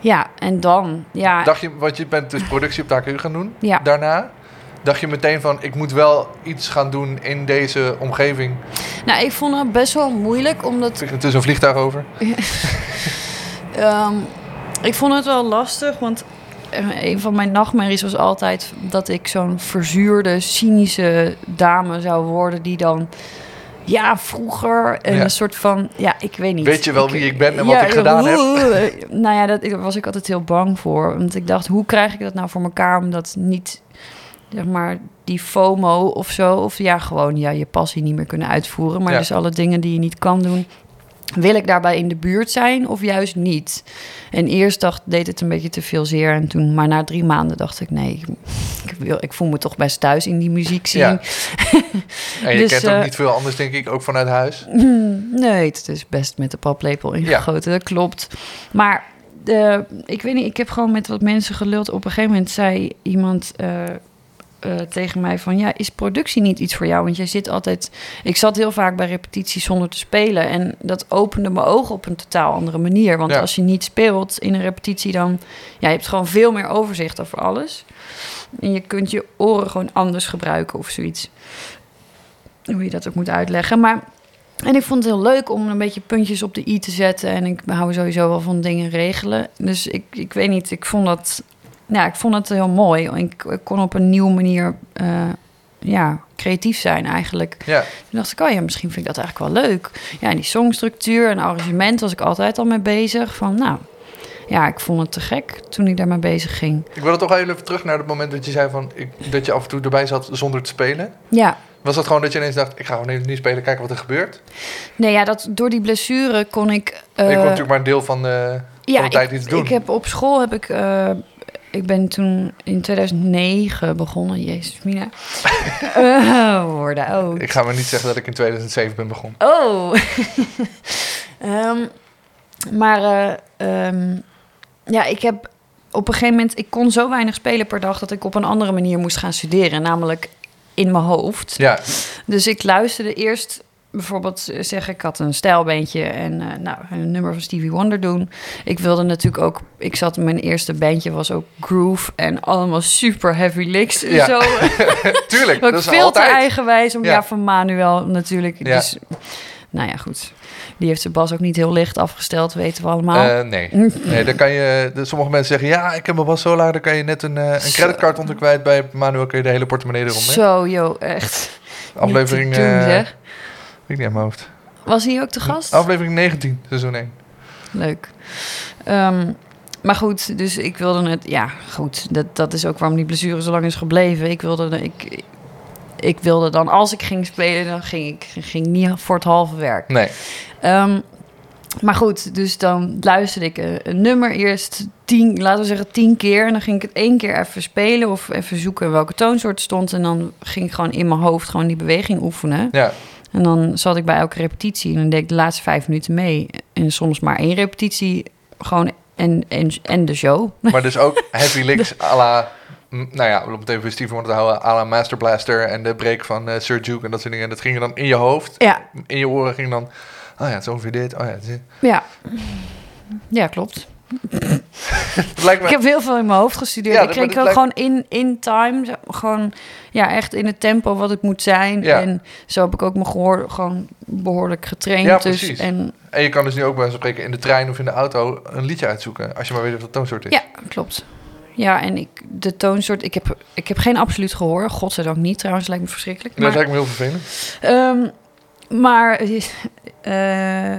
Speaker 4: Ja, en dan... Ja,
Speaker 3: Dacht je, want je bent dus productie op de AKU gaan doen.
Speaker 4: Ja.
Speaker 3: Daarna dacht je meteen van, ik moet wel iets gaan doen in deze omgeving.
Speaker 4: nou, ik vond het best wel moeilijk. Omdat
Speaker 3: er tussen een vliegtuig over.
Speaker 4: Ehm, ik vond het wel lastig, want eh, een van mijn nachtmerries was altijd dat ik zo'n verzuurde, cynische dame zou worden die dan Ja, vroeger.
Speaker 3: Ja.
Speaker 4: een soort van... Ja, ik weet niet.
Speaker 3: Weet je wel wie ik ben en wat ik gedaan heb?
Speaker 4: heb? Nou ja, daar was ik altijd heel bang voor. Want ik dacht, hoe krijg ik dat nou voor elkaar... om dat niet, zeg maar, die FOMO of zo... of ja, gewoon ja, je passie niet meer kunnen uitvoeren. Maar
Speaker 3: Ja.
Speaker 4: dus alle dingen die je niet kan doen... Wil ik daarbij in de buurt zijn of juist niet? En eerst dacht, deed het een beetje te veel zeer. En toen, maar na drie maanden dacht ik, nee, ik, wil, ik voel me toch best thuis in die muziek zien.
Speaker 3: Ja. En je
Speaker 4: Dus,
Speaker 3: kent ook
Speaker 4: eh,
Speaker 3: niet veel anders, denk ik, ook vanuit huis.
Speaker 4: Hmm, Nee, het is best met de paplepel ingegoten, dat klopt. Maar eh, ik weet niet, ik heb gewoon met wat mensen geluld. Op een gegeven moment zei iemand eh, eh, tegen mij van... ja, is productie niet iets voor jou? Want jij zit altijd... Ik zat heel vaak bij repetities zonder te spelen... en dat opende mijn ogen op een totaal andere manier. Want
Speaker 3: Ja.
Speaker 4: als je niet speelt in een repetitie... dan ja, je hebt gewoon veel meer overzicht over alles. En je kunt je oren gewoon anders gebruiken of zoiets. Hoe je dat ook moet uitleggen. Maar en ik vond het heel leuk om een beetje puntjes op de i te zetten. En ik hou sowieso wel van dingen regelen. Dus ik, ik weet niet, ik vond dat... Ja, ik vond het heel mooi. Ik, ik kon op een nieuwe manier eh, ja, creatief zijn eigenlijk.
Speaker 3: Ja,
Speaker 4: Toen dacht ik, oh ja, misschien vind ik dat eigenlijk wel leuk. Ja, en die songstructuur en arrangement was ik altijd al mee bezig. Van nou, ja, ik vond het te gek toen ik daarmee bezig ging.
Speaker 3: ik wil toch even terug naar het moment dat je zei van, ik, dat je af en toe erbij zat zonder te spelen.
Speaker 4: Ja,
Speaker 3: Was dat gewoon dat je ineens dacht, ik ga gewoon even niet spelen, kijken wat er gebeurt?
Speaker 4: nee, ja, dat, door die blessure kon ik...
Speaker 3: ik
Speaker 4: eh,
Speaker 3: kon natuurlijk maar een deel van de, van de tijd
Speaker 4: ik,
Speaker 3: iets doen.
Speaker 4: Ik heb op school heb ik. eh, ik ben toen in 2009 begonnen. Jezus, Mina. Eh, worden oud.
Speaker 3: Ik ga maar niet zeggen dat ik in 2007 ben begonnen.
Speaker 4: Oh. Ehm, maar eh, ehm, ja, ik heb op een gegeven moment. Ik kon zo weinig spelen per dag dat ik op een andere manier moest gaan studeren, namelijk in mijn hoofd.
Speaker 3: Ja,
Speaker 4: Dus ik luisterde eerst bijvoorbeeld zeggen, ik had een stijlbeentje en eh, nou, een nummer van Stevie Wonder doen. Ik wilde natuurlijk ook, ik zat, mijn eerste bandje was ook groove en allemaal super heavy licks en
Speaker 3: Ja.
Speaker 4: zo.
Speaker 3: tuurlijk. dat is
Speaker 4: veel
Speaker 3: altijd.
Speaker 4: te eigenwijs om,
Speaker 3: Ja.
Speaker 4: ja. van Manuel natuurlijk.
Speaker 3: Ja.
Speaker 4: Dus, nou ja, goed. Die heeft zijn bas ook niet heel licht afgesteld, weten we allemaal.
Speaker 3: Eh, nee. nee, dan kan je, sommige mensen zeggen, ja, ik heb mijn was zo laag, dan kan je net een, eh, een creditcard onder kwijt. Bij Manuel kun je de hele portemonnee eronder.
Speaker 4: Zo, joh, echt.
Speaker 3: Aflevering,
Speaker 4: doen.
Speaker 3: Weet ik niet aan mijn hoofd.
Speaker 4: Was hij ook te gast?
Speaker 3: Aflevering 19, seizoen 1.
Speaker 4: Leuk. Ehm, maar goed, dus ik wilde het... Ja, goed. Dat, dat is ook waarom die blessure zo lang is gebleven. Ik wilde, ik, ik wilde dan, als ik ging spelen, dan ging ik ging niet voor het halve werk.
Speaker 3: Nee.
Speaker 4: Ehm, maar goed, dus dan luisterde ik een, een nummer eerst tien, laten we zeggen tien keer. En dan ging ik het één keer even spelen of even zoeken welke toonsoort stond. En dan ging ik gewoon in mijn hoofd gewoon die beweging oefenen.
Speaker 3: Ja,
Speaker 4: En dan zat ik bij elke repetitie en dan deed ik de laatste vijf minuten mee. En soms maar één repetitie, gewoon en, en, en de show.
Speaker 3: maar dus ook heavy licks à la... m, Nou ja, om het even Steven Wonder te houden, à la Master Blaster en de break van eh, Sir Duke en dat soort dingen. Dat ging dan in je hoofd,
Speaker 4: Ja,
Speaker 3: in je oren ging dan... Oh ja, het is ongeveer dit. Oh ja, het is...
Speaker 4: ja. Ja, klopt.
Speaker 3: Me...
Speaker 4: Ik heb heel veel in mijn hoofd gestudeerd.
Speaker 3: Ja,
Speaker 4: ik
Speaker 3: dat-
Speaker 4: kreeg ook
Speaker 3: dat
Speaker 4: gewoon in, in time, gewoon ja, echt in het tempo wat het moet zijn.
Speaker 3: Ja.
Speaker 4: En zo heb ik ook mijn gehoor gewoon behoorlijk getraind.
Speaker 3: Ja,
Speaker 4: dus,
Speaker 3: precies.
Speaker 4: en,
Speaker 3: En je kan dus nu ook bij spreken in de trein of in de auto een liedje uitzoeken. Als je maar weet wat het toonsoort is.
Speaker 4: ja, klopt. Ja, en ik, de toonsoort, ik heb, ik heb geen absoluut gehoor. Godzijdank niet trouwens, lijkt me verschrikkelijk.
Speaker 3: Dat
Speaker 4: Maar,
Speaker 3: lijkt me heel vervelend.
Speaker 4: Ehm, maar eh,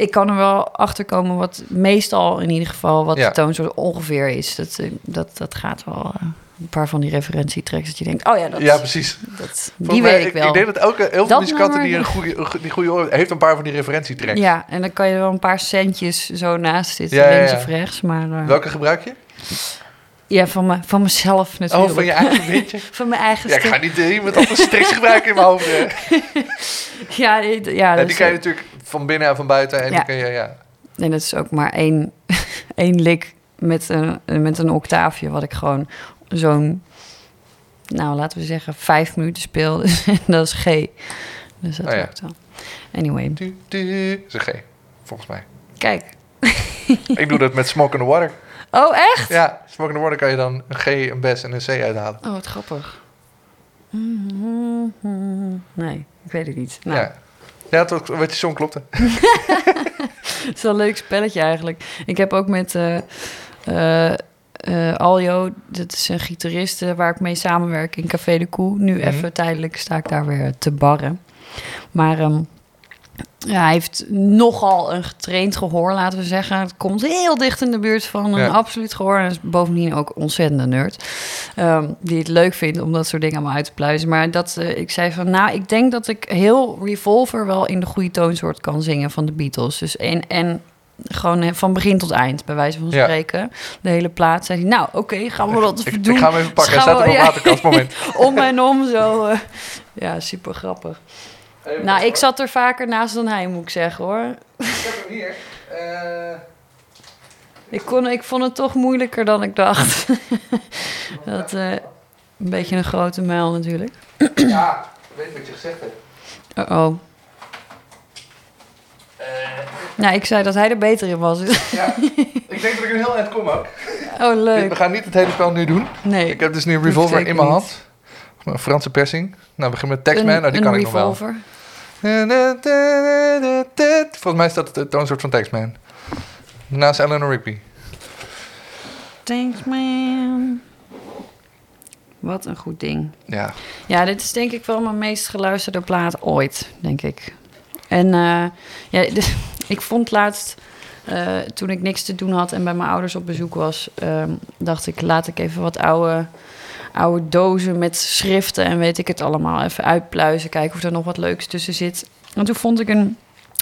Speaker 4: ik kan er wel achter komen wat meestal in ieder geval wat
Speaker 3: Ja.
Speaker 4: de toonsoort ongeveer is. Dat, eh, dat, dat gaat wel eh, een paar van die referentietracks dat je denkt, oh ja, dat,
Speaker 3: Ja, precies.
Speaker 4: dat,
Speaker 3: Volgens
Speaker 4: die
Speaker 3: mij-
Speaker 4: weet ik wel.
Speaker 3: Ik denk dat elke, heel veel muzikanten die een goede, die goede oren heeft een paar van die referentietracks.
Speaker 4: Ja, en dan kan je wel een paar centjes zo naast zitten,
Speaker 3: Ja,
Speaker 4: links
Speaker 3: ja.
Speaker 4: of rechts. Maar eh,
Speaker 3: Welke gebruik je?
Speaker 4: ja, van, me, van mezelf natuurlijk.
Speaker 3: Oh, van je eigen beetje?
Speaker 4: Van mijn eigen
Speaker 3: Ja, ik ga niet iemand anders tricks gebruiken in mijn hoofd.
Speaker 4: Ja, ja,
Speaker 3: Ja,
Speaker 4: dat
Speaker 3: die kan je natuurlijk van binnen en van buiten. En
Speaker 4: Ja.
Speaker 3: je, ja.
Speaker 4: En dat is ook maar één, één lik met een, met een octaafje, wat ik gewoon zo'n, nou laten we zeggen, vijf minuten speel. Dus dat is G. Dus dat
Speaker 3: Oh ja.
Speaker 4: wel. Anyway,
Speaker 3: Du, du, is een G, volgens mij.
Speaker 4: kijk.
Speaker 3: Ik doe dat met Smoke in the Water.
Speaker 4: Oh, echt?
Speaker 3: Ja, Smoke in the Water kan je dan een G, een Bes en een C uithalen.
Speaker 4: Oh, wat grappig. Nee, ik weet het niet. Nou,
Speaker 3: Ja. Ja, toch, wat je song klopte.
Speaker 4: Het is wel een leuk spelletje eigenlijk. Ik heb ook met eh, Aljo, dat is een gitarist waar ik mee samenwerk in Café de Koe. Nu
Speaker 3: Mhm.
Speaker 4: even tijdelijk sta ik daar weer te barren. Maar ehm, ja, hij heeft nogal een getraind gehoor, laten we zeggen. Het komt heel dicht in de buurt van een
Speaker 3: Ja.
Speaker 4: absoluut gehoor. En is bovendien ook ontzettend nerd. ehm, die het leuk vindt om dat soort dingen allemaal uit te pluizen. Maar dat, eh, ik zei van, nou, ik denk dat ik heel Revolver wel in de goede toonsoort kan zingen van de Beatles. Dus en, en gewoon eh, van begin tot eind, bij wijze van
Speaker 3: Ja.
Speaker 4: spreken. De hele plaat zei hij, nou, oké, gaan we dat
Speaker 3: Ik,
Speaker 4: doen.
Speaker 3: ik ga hem even pakken. Hij staat op een
Speaker 4: ja.
Speaker 3: waterkast. Moment.
Speaker 4: om en om zo. eh, ja, super grappig. Nou, ik zat er vaker naast dan hij, moet ik zeggen hoor.
Speaker 3: Ik heb hem hier. Eh,
Speaker 4: Ik, kon, ik vond het toch moeilijker dan ik dacht. dat, eh, een beetje een grote muil natuurlijk.
Speaker 3: ja, ik weet wat je gezegd hebt.
Speaker 4: Oh. Nou, ik zei dat hij er beter in was.
Speaker 3: Ja, ik denk dat ik een heel eind kom ook.
Speaker 4: oh,
Speaker 3: We
Speaker 4: leuk.
Speaker 3: gaan niet het hele spel nu doen.
Speaker 4: Nee,
Speaker 3: Ik heb dus nu een revolver in mijn hand. Een Franse persing. Nou, we beginnen met Taxman.
Speaker 4: een,
Speaker 3: Nou, die kan ik nog wel. Volgens mij is dat de toonsoort van Taxman. Naast Eleanor Rigby.
Speaker 4: Thanks, man. Wat een goed ding.
Speaker 3: Ja.
Speaker 4: Ja, dit is denk ik wel mijn meest geluisterde plaat ooit, denk ik. En eh, ja, dus, ik vond laatst, eh, toen ik niks te doen had en bij mijn ouders op bezoek was, ehm, dacht ik, laat ik even wat oude, oude dozen met schriften en weet ik het allemaal even uitpluizen. Kijken of er nog wat leuks tussen zit. En toen vond ik een,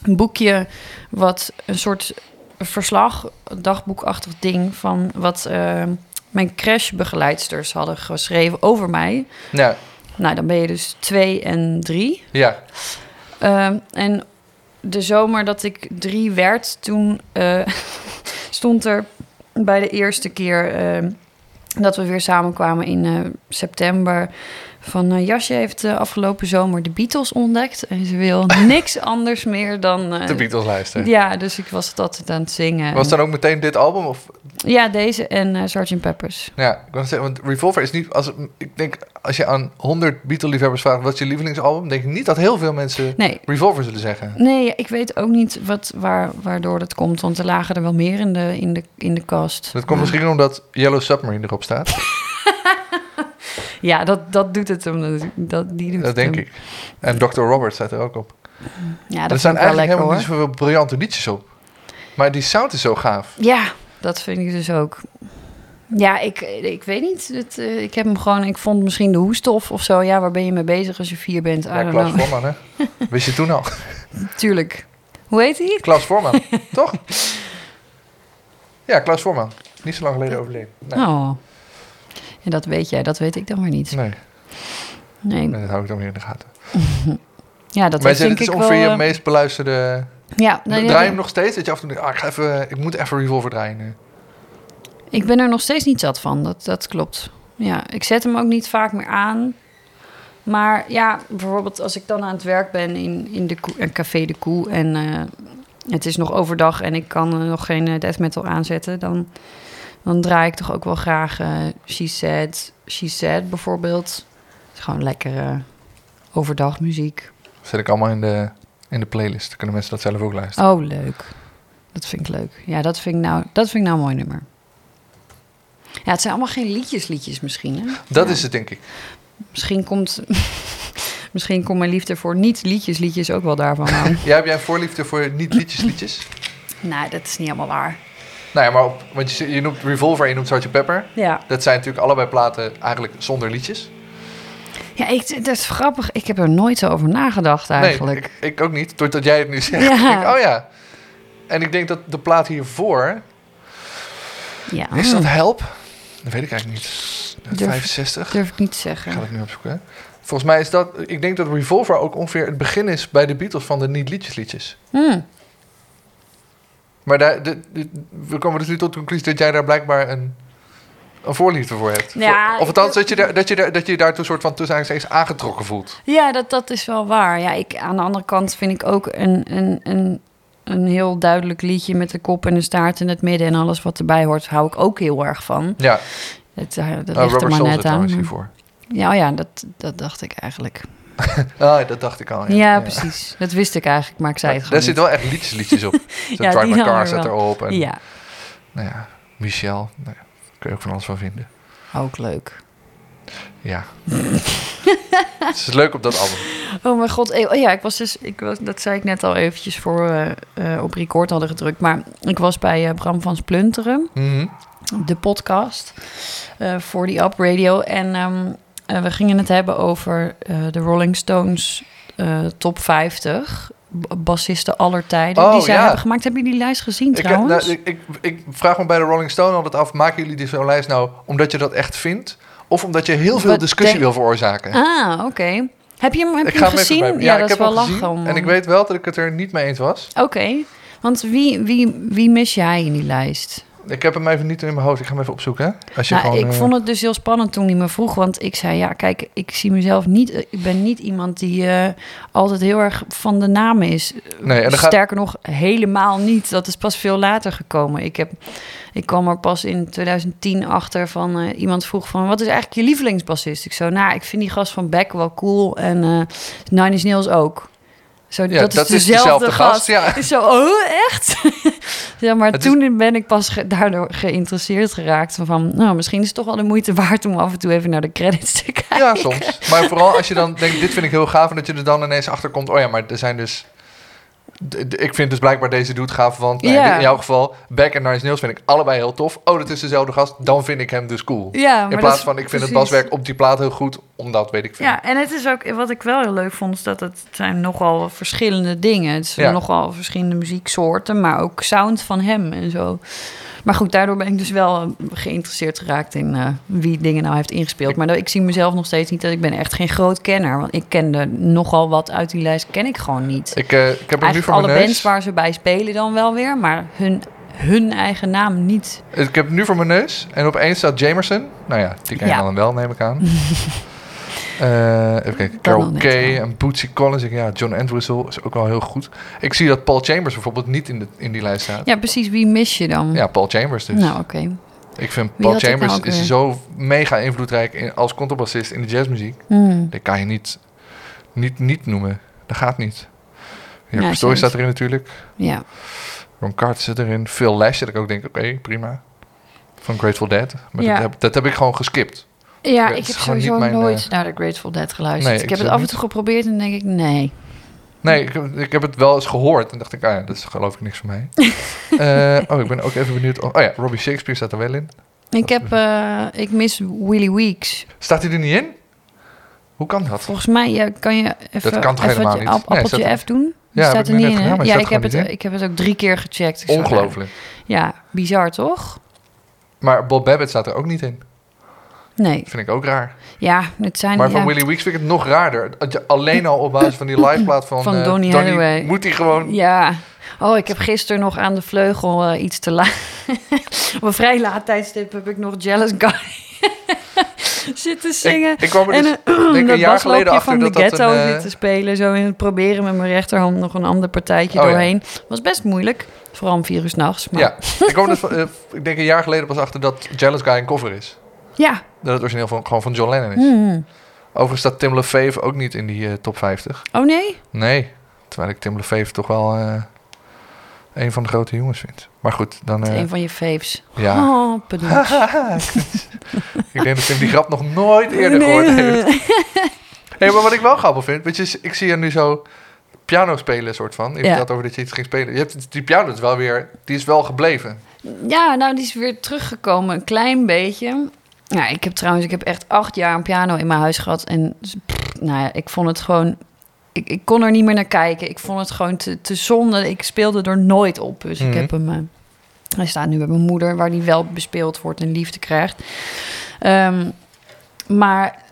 Speaker 4: een boekje wat een soort verslag, dagboekachtig ding van wat ehm, mijn crashbegeleidsters hadden geschreven over mij.
Speaker 3: Ja.
Speaker 4: Nou, dan ben je dus twee en drie.
Speaker 3: Ja.
Speaker 4: Ehm, en de zomer dat ik drie werd, toen eh, stond er bij de eerste keer ehm, dat we weer samenkwamen in eh, september. Van eh, Jasje heeft de afgelopen zomer de Beatles ontdekt. En ze wil niks anders meer dan. eh,
Speaker 3: De Beatles luisteren.
Speaker 4: Ja, dus ik was het altijd aan het zingen.
Speaker 3: Was dan ook meteen dit album? Of?
Speaker 4: Ja, deze en eh Sgt. Peppers.
Speaker 3: Ja, ik wil zeggen, want Revolver is niet... Als, ik denk, als je aan 100 Beatle-liefhebbers vraagt... wat is je lievelingsalbum? denk ik niet dat heel veel mensen
Speaker 4: Nee,
Speaker 3: Revolver zullen zeggen.
Speaker 4: Nee, ik weet ook niet wat, waar, waardoor dat komt. Want er lagen er wel meer in de, in de, in de kast.
Speaker 3: Dat komt misschien omdat Yellow Submarine erop staat.
Speaker 4: Ja, dat, dat doet het hem. Dat, die doet
Speaker 3: Dat denk
Speaker 4: hem.
Speaker 3: ik. En Dr. Robert staat er ook op.
Speaker 4: Ja,
Speaker 3: er
Speaker 4: dat ik wel
Speaker 3: eigenlijk
Speaker 4: lekker
Speaker 3: helemaal niet zoveel briljante liedjes op. Maar die sound is zo gaaf.
Speaker 4: Ja, dat vind ik dus ook. Ja, ik, ik weet niet. Het, eh, ik heb hem gewoon... Ik vond misschien de hoestof of zo. Ja, waar ben je mee bezig als je vier bent? I
Speaker 3: Ja, Klaus. Voorman, hè? Wist je toen al?
Speaker 4: Tuurlijk. Hoe heet hij?
Speaker 3: Klaus Voorman, toch? Ja, Klaus Voorman. Niet zo lang geleden overleden. Nee,
Speaker 4: Oh. Ja, dat weet jij. Dat weet ik dan weer niet.
Speaker 3: nee.
Speaker 4: Nee.
Speaker 3: nee, dat hou ik dan weer in de gaten.
Speaker 4: Ja, dat
Speaker 3: maar
Speaker 4: is denk
Speaker 3: dit is
Speaker 4: ik
Speaker 3: ongeveer
Speaker 4: wel...
Speaker 3: je
Speaker 4: eh,
Speaker 3: meest beluisterde...
Speaker 4: Ja, nee,
Speaker 3: Draai je hem nog steeds? Dat je af en toe denkt, ah, ik, ga even, ik moet even Revolver draaien nu.
Speaker 4: Ik ben er nog steeds niet zat van, dat, dat klopt. Ja, ik zet hem ook niet vaak meer aan. Maar ja, bijvoorbeeld als ik dan aan het werk ben in, in de koe, een café De Koe... en eh, het is nog overdag en ik kan eh, nog geen eh, death metal aanzetten... dan, dan draai ik toch ook wel graag eh She Said, She Said bijvoorbeeld. Het is gewoon lekkere overdag muziek.
Speaker 3: Zet ik allemaal in de, in de playlist. Dan kunnen mensen dat zelf ook luisteren.
Speaker 4: Oh, leuk. Dat vind ik leuk. Ja, dat vind ik nou, dat vind ik nou een mooi nummer. Ja, het zijn allemaal geen liedjes-liedjes misschien, hè?
Speaker 3: dat
Speaker 4: Ja.
Speaker 3: is het, denk ik.
Speaker 4: Misschien komt, misschien komt mijn liefde voor niet-liedjes-liedjes ook wel daarvan aan.
Speaker 3: Jij heb jij een voorliefde voor niet liedjes liedjes?
Speaker 4: nee, dat is niet helemaal waar.
Speaker 3: Nou ja, maar op, want je, je noemt Revolver en je noemt Sgt. Pepper.
Speaker 4: Ja,
Speaker 3: Dat zijn natuurlijk allebei platen eigenlijk zonder liedjes.
Speaker 4: ja ik, dat is grappig. Ik heb er nooit zo over nagedacht eigenlijk.
Speaker 3: Nee, ik, ik ook niet. Doordat jij het nu zegt.
Speaker 4: Ja.
Speaker 3: denk ik, oh ja. En ik denk dat de plaat hiervoor...
Speaker 4: ja,
Speaker 3: Is dat Help? Dat weet ik eigenlijk niet.
Speaker 4: Durf-
Speaker 3: 65?
Speaker 4: durf ik niet te
Speaker 3: Ik ga
Speaker 4: zeggen.
Speaker 3: het nu opzoeken. Volgens mij is dat... Ik denk dat Revolver ook ongeveer het begin is bij de Beatles van de niet-liedjes liedjes.
Speaker 4: Hmm.
Speaker 3: Maar daar, de, de- we komen dus nu tot de conclusie dat jij daar blijkbaar een, een voorliefde voor hebt.
Speaker 4: Ja,
Speaker 3: of althans, dat je, daar, dat, je daar, dat je daartoe soort van tussen aangestekens aangetrokken voelt.
Speaker 4: Ja, dat, dat is wel waar. Ja, ik, aan de andere kant vind ik ook een, een, een, een heel duidelijk liedje met de kop en de staart in het midden en alles wat erbij hoort, hou ik ook heel erg van.
Speaker 3: Ja,
Speaker 4: Het, eh, dat
Speaker 3: nou,
Speaker 4: ligt er maar net aan.
Speaker 3: hiervoor.
Speaker 4: Ja, oh ja, dat, dat dacht ik eigenlijk.
Speaker 3: Ah, dat dacht ik al.
Speaker 4: Ja,
Speaker 3: Ja,
Speaker 4: precies. Dat wist ik eigenlijk, maar ik zei het
Speaker 3: Daar
Speaker 4: gewoon
Speaker 3: zitten wel echt liedjes, liedjes op.
Speaker 4: Ja,
Speaker 3: Drive My Car zit
Speaker 4: wel.
Speaker 3: erop. En.
Speaker 4: Ja,
Speaker 3: Nou ja, Michel. Nou ja, kun je ook van alles van vinden.
Speaker 4: ook leuk.
Speaker 3: Ja. het is leuk op dat album.
Speaker 4: Oh mijn god. eh, Oh ja, ik was dus, ik was, dat zei ik net al eventjes voor eh, op record hadden gedrukt. Maar ik was bij eh, Bram van Splunteren,
Speaker 3: Mhm.
Speaker 4: de podcast, voor die Up Radio. En ehm, eh, we gingen het hebben over eh, de Rolling Stones eh, top 50 b- bassisten aller tijden
Speaker 3: Oh,
Speaker 4: die zij
Speaker 3: ja.
Speaker 4: hebben gemaakt. Heb je die lijst gezien
Speaker 3: Ik, heb-
Speaker 4: trouwens?
Speaker 3: nou, ik, ik, ik vraag me bij de Rolling Stone altijd af: maken jullie die zo'n lijst nou omdat je dat echt vindt? Of omdat je heel veel
Speaker 4: Wat
Speaker 3: discussie
Speaker 4: denk-
Speaker 3: wil veroorzaken?
Speaker 4: Ah, oké. Heb je hem, heb
Speaker 3: ik
Speaker 4: je hem gezien? Ja,
Speaker 3: ik
Speaker 4: dat is
Speaker 3: heb
Speaker 4: wel
Speaker 3: hem gezien
Speaker 4: lachen. om-
Speaker 3: En ik weet wel dat ik het er niet mee eens was.
Speaker 4: Oké, want wie, wie, wie mis jij in die lijst?
Speaker 3: Ik heb hem even niet in mijn hoofd. Ik ga hem even opzoeken. Hè? Als je
Speaker 4: Nou,
Speaker 3: gewoon,
Speaker 4: ik
Speaker 3: eh,
Speaker 4: vond het dus heel spannend toen hij me vroeg. Want ik zei, ja, kijk, ik zie mezelf niet... eh, Ik ben niet iemand die eh, altijd heel erg van de namen is.
Speaker 3: Nee, en dan gaat-
Speaker 4: Sterker nog, helemaal niet. Dat is pas veel later gekomen. Ik, heb, ik kwam er pas in 2010 achter van... iemand vroeg van, wat is eigenlijk je lievelingsbassist? Ik zo, nou, ik vind die gast van Beck wel cool. En Nine Inch Nails ook. Zo,
Speaker 3: Ja,
Speaker 4: dat,
Speaker 3: dat
Speaker 4: is
Speaker 3: is
Speaker 4: dezelfde
Speaker 3: dezelfde
Speaker 4: gast.
Speaker 3: gast, ja.
Speaker 4: Ik Zo, oh, echt? ja, maar
Speaker 3: Het is-
Speaker 4: toen ben ik pas ge- daardoor geïnteresseerd geraakt. Van, nou, misschien is het toch wel de moeite waard om af en toe even naar de credits te kijken.
Speaker 3: Ja, soms. Maar vooral als je dan denkt, dit vind ik heel gaaf... en dat je er dan ineens achter komt... oh ja, maar er zijn dus... Ik vind dus blijkbaar deze dude gaaf, want nou, in jouw geval... Beck en Nice Nails vind ik allebei heel tof. Oh, dat is dezelfde gast, dan vind ik hem dus cool.
Speaker 4: Ja,
Speaker 3: In plaats van, ik vind het baswerk op die plaat heel goed... omdat, weet ik veel.
Speaker 4: Ja, en het is ook, wat ik wel heel leuk vond, is dat het zijn nogal verschillende dingen. Het zijn
Speaker 3: Ja.
Speaker 4: nogal verschillende muzieksoorten, maar ook sound van hem en zo. Maar goed, daardoor ben ik dus wel eh, geïnteresseerd geraakt in eh, wie dingen nou heeft ingespeeld. Maar ik zie mezelf nog steeds niet dat ik ben echt geen groot kenner. Want ik kende nogal wat uit die lijst, ken ik gewoon niet.
Speaker 3: Ik, eh, ik heb hem nu voor
Speaker 4: alle
Speaker 3: mijn
Speaker 4: bands
Speaker 3: neus.
Speaker 4: waar ze bij spelen dan wel weer, maar hun, hun eigen naam niet.
Speaker 3: Ik heb nu voor mijn neus. En opeens staat Jamerson. Nou ja, die ken je
Speaker 4: Ja.
Speaker 3: dan wel, neem ik aan. Eh, even kijken. Carol Kay en Bootsy Collins. Ik- Ja, John Entwistle is ook wel heel goed. Ik zie dat Paul Chambers bijvoorbeeld niet in, de, in die lijst staat.
Speaker 4: Ja, precies. Wie mis je dan?
Speaker 3: Ja, Paul Chambers dus.
Speaker 4: Nou, oké.
Speaker 3: ik vind Paul Chambers
Speaker 4: nou
Speaker 3: is zo mega invloedrijk in, als contrabassist in de jazzmuziek.
Speaker 4: Hmm.
Speaker 3: Dat kan je niet, niet, niet noemen. Dat gaat niet. Ja,
Speaker 4: Ja,
Speaker 3: Story staat erin natuurlijk.
Speaker 4: Ja.
Speaker 3: Ron Carter zit erin. Phil Lash dat ik ook denk, oké, prima. Van Grateful Dead. Maar
Speaker 4: Ja.
Speaker 3: dat, heb, dat heb ik gewoon geskipt.
Speaker 4: Ja, ik heb sowieso
Speaker 3: mijn,
Speaker 4: nooit
Speaker 3: eh,
Speaker 4: naar de Grateful Dead geluisterd.
Speaker 3: Nee,
Speaker 4: ik
Speaker 3: ik
Speaker 4: heb het af en toe geprobeerd en denk ik, nee.
Speaker 3: Nee, ik, heb- ik heb het wel eens gehoord. En dacht ik, ah ja, dat is geloof ik niks voor mij. Eh, oh, ik ben ook even benieuwd. Oh, oh ja, Robbie Shakespeare staat er wel in.
Speaker 4: Ik heb, eh, ik mis Willy Weeks.
Speaker 3: Staat hij er niet in? Hoe kan dat?
Speaker 4: Volgens mij ja, kan je even,
Speaker 3: Dat kan toch
Speaker 4: even
Speaker 3: helemaal
Speaker 4: het
Speaker 3: niet?
Speaker 4: app-
Speaker 3: Nee,
Speaker 4: appeltje F doen?
Speaker 3: Ja,
Speaker 4: staat
Speaker 3: ik
Speaker 4: er niet in.
Speaker 3: gedaan,
Speaker 4: Ja, ik heb, het, ik heb het ook drie keer gecheckt. Zo,
Speaker 3: Ongelooflijk.
Speaker 4: Ja, bizar toch?
Speaker 3: Maar Bob Babbitt staat er ook niet in.
Speaker 4: Nee.
Speaker 3: Vind ik ook raar.
Speaker 4: Ja, het zijn...
Speaker 3: Maar van
Speaker 4: ja.
Speaker 3: Willy Weeks vind ik het nog raarder. Dat alleen al op basis van die liveplaat van,
Speaker 4: Van
Speaker 3: eh,
Speaker 4: Donny
Speaker 3: moet hij gewoon...
Speaker 4: Ja. Oh, ik heb gisteren nog aan de vleugel eh, iets te laat. Op een vrij laat tijdstip heb ik nog Jealous Guy zitten zingen.
Speaker 3: Ik, ik kwam er
Speaker 4: en
Speaker 3: dus denk
Speaker 4: dat
Speaker 3: een jaar geleden achter
Speaker 4: van
Speaker 3: dat
Speaker 4: de
Speaker 3: dat
Speaker 4: ghetto
Speaker 3: een, eh,
Speaker 4: zitten spelen. Zo in het proberen met mijn rechterhand nog een ander partijtje
Speaker 3: Oh, ja.
Speaker 4: doorheen. Was best moeilijk. Vooral om vier uur s'nachts. Maar...
Speaker 3: Ja, ik kwam dus ik denk een jaar geleden pas achter dat Jealous Guy een cover is.
Speaker 4: Ja.
Speaker 3: Dat het origineel van, gewoon van John Lennon is.
Speaker 4: Hmm.
Speaker 3: Overigens staat Tim LaFave ook niet in die eh, top 50.
Speaker 4: Oh nee?
Speaker 3: Nee, terwijl ik Tim LaFave toch wel eh, een van de grote jongens vind. Maar goed, dan... eh,
Speaker 4: Een van je faves.
Speaker 3: ja.
Speaker 4: Oh,
Speaker 3: ik denk dat Tim die grap nog nooit eerder gehoord heeft. Hey, maar wat ik wel grappig vind, weet je, ik zie je nu zo piano spelen, soort van. Je
Speaker 4: Ja.
Speaker 3: vertelt over dat je iets ging spelen. Je hebt, die piano is wel weer, die is wel gebleven.
Speaker 4: Ja, nou, die is weer teruggekomen, een klein beetje. Ja, ik heb trouwens, ik heb echt acht jaar een piano in mijn huis gehad. En pff, nou ja, ik vond het gewoon... Ik, ik kon er niet meer naar kijken. Ik vond het gewoon te, te zonde. Ik speelde er nooit op. Dus
Speaker 3: Mhm.
Speaker 4: ik heb hem... eh, hij staat nu bij mijn moeder, waar die wel bespeeld wordt en liefde krijgt. Ehm, maar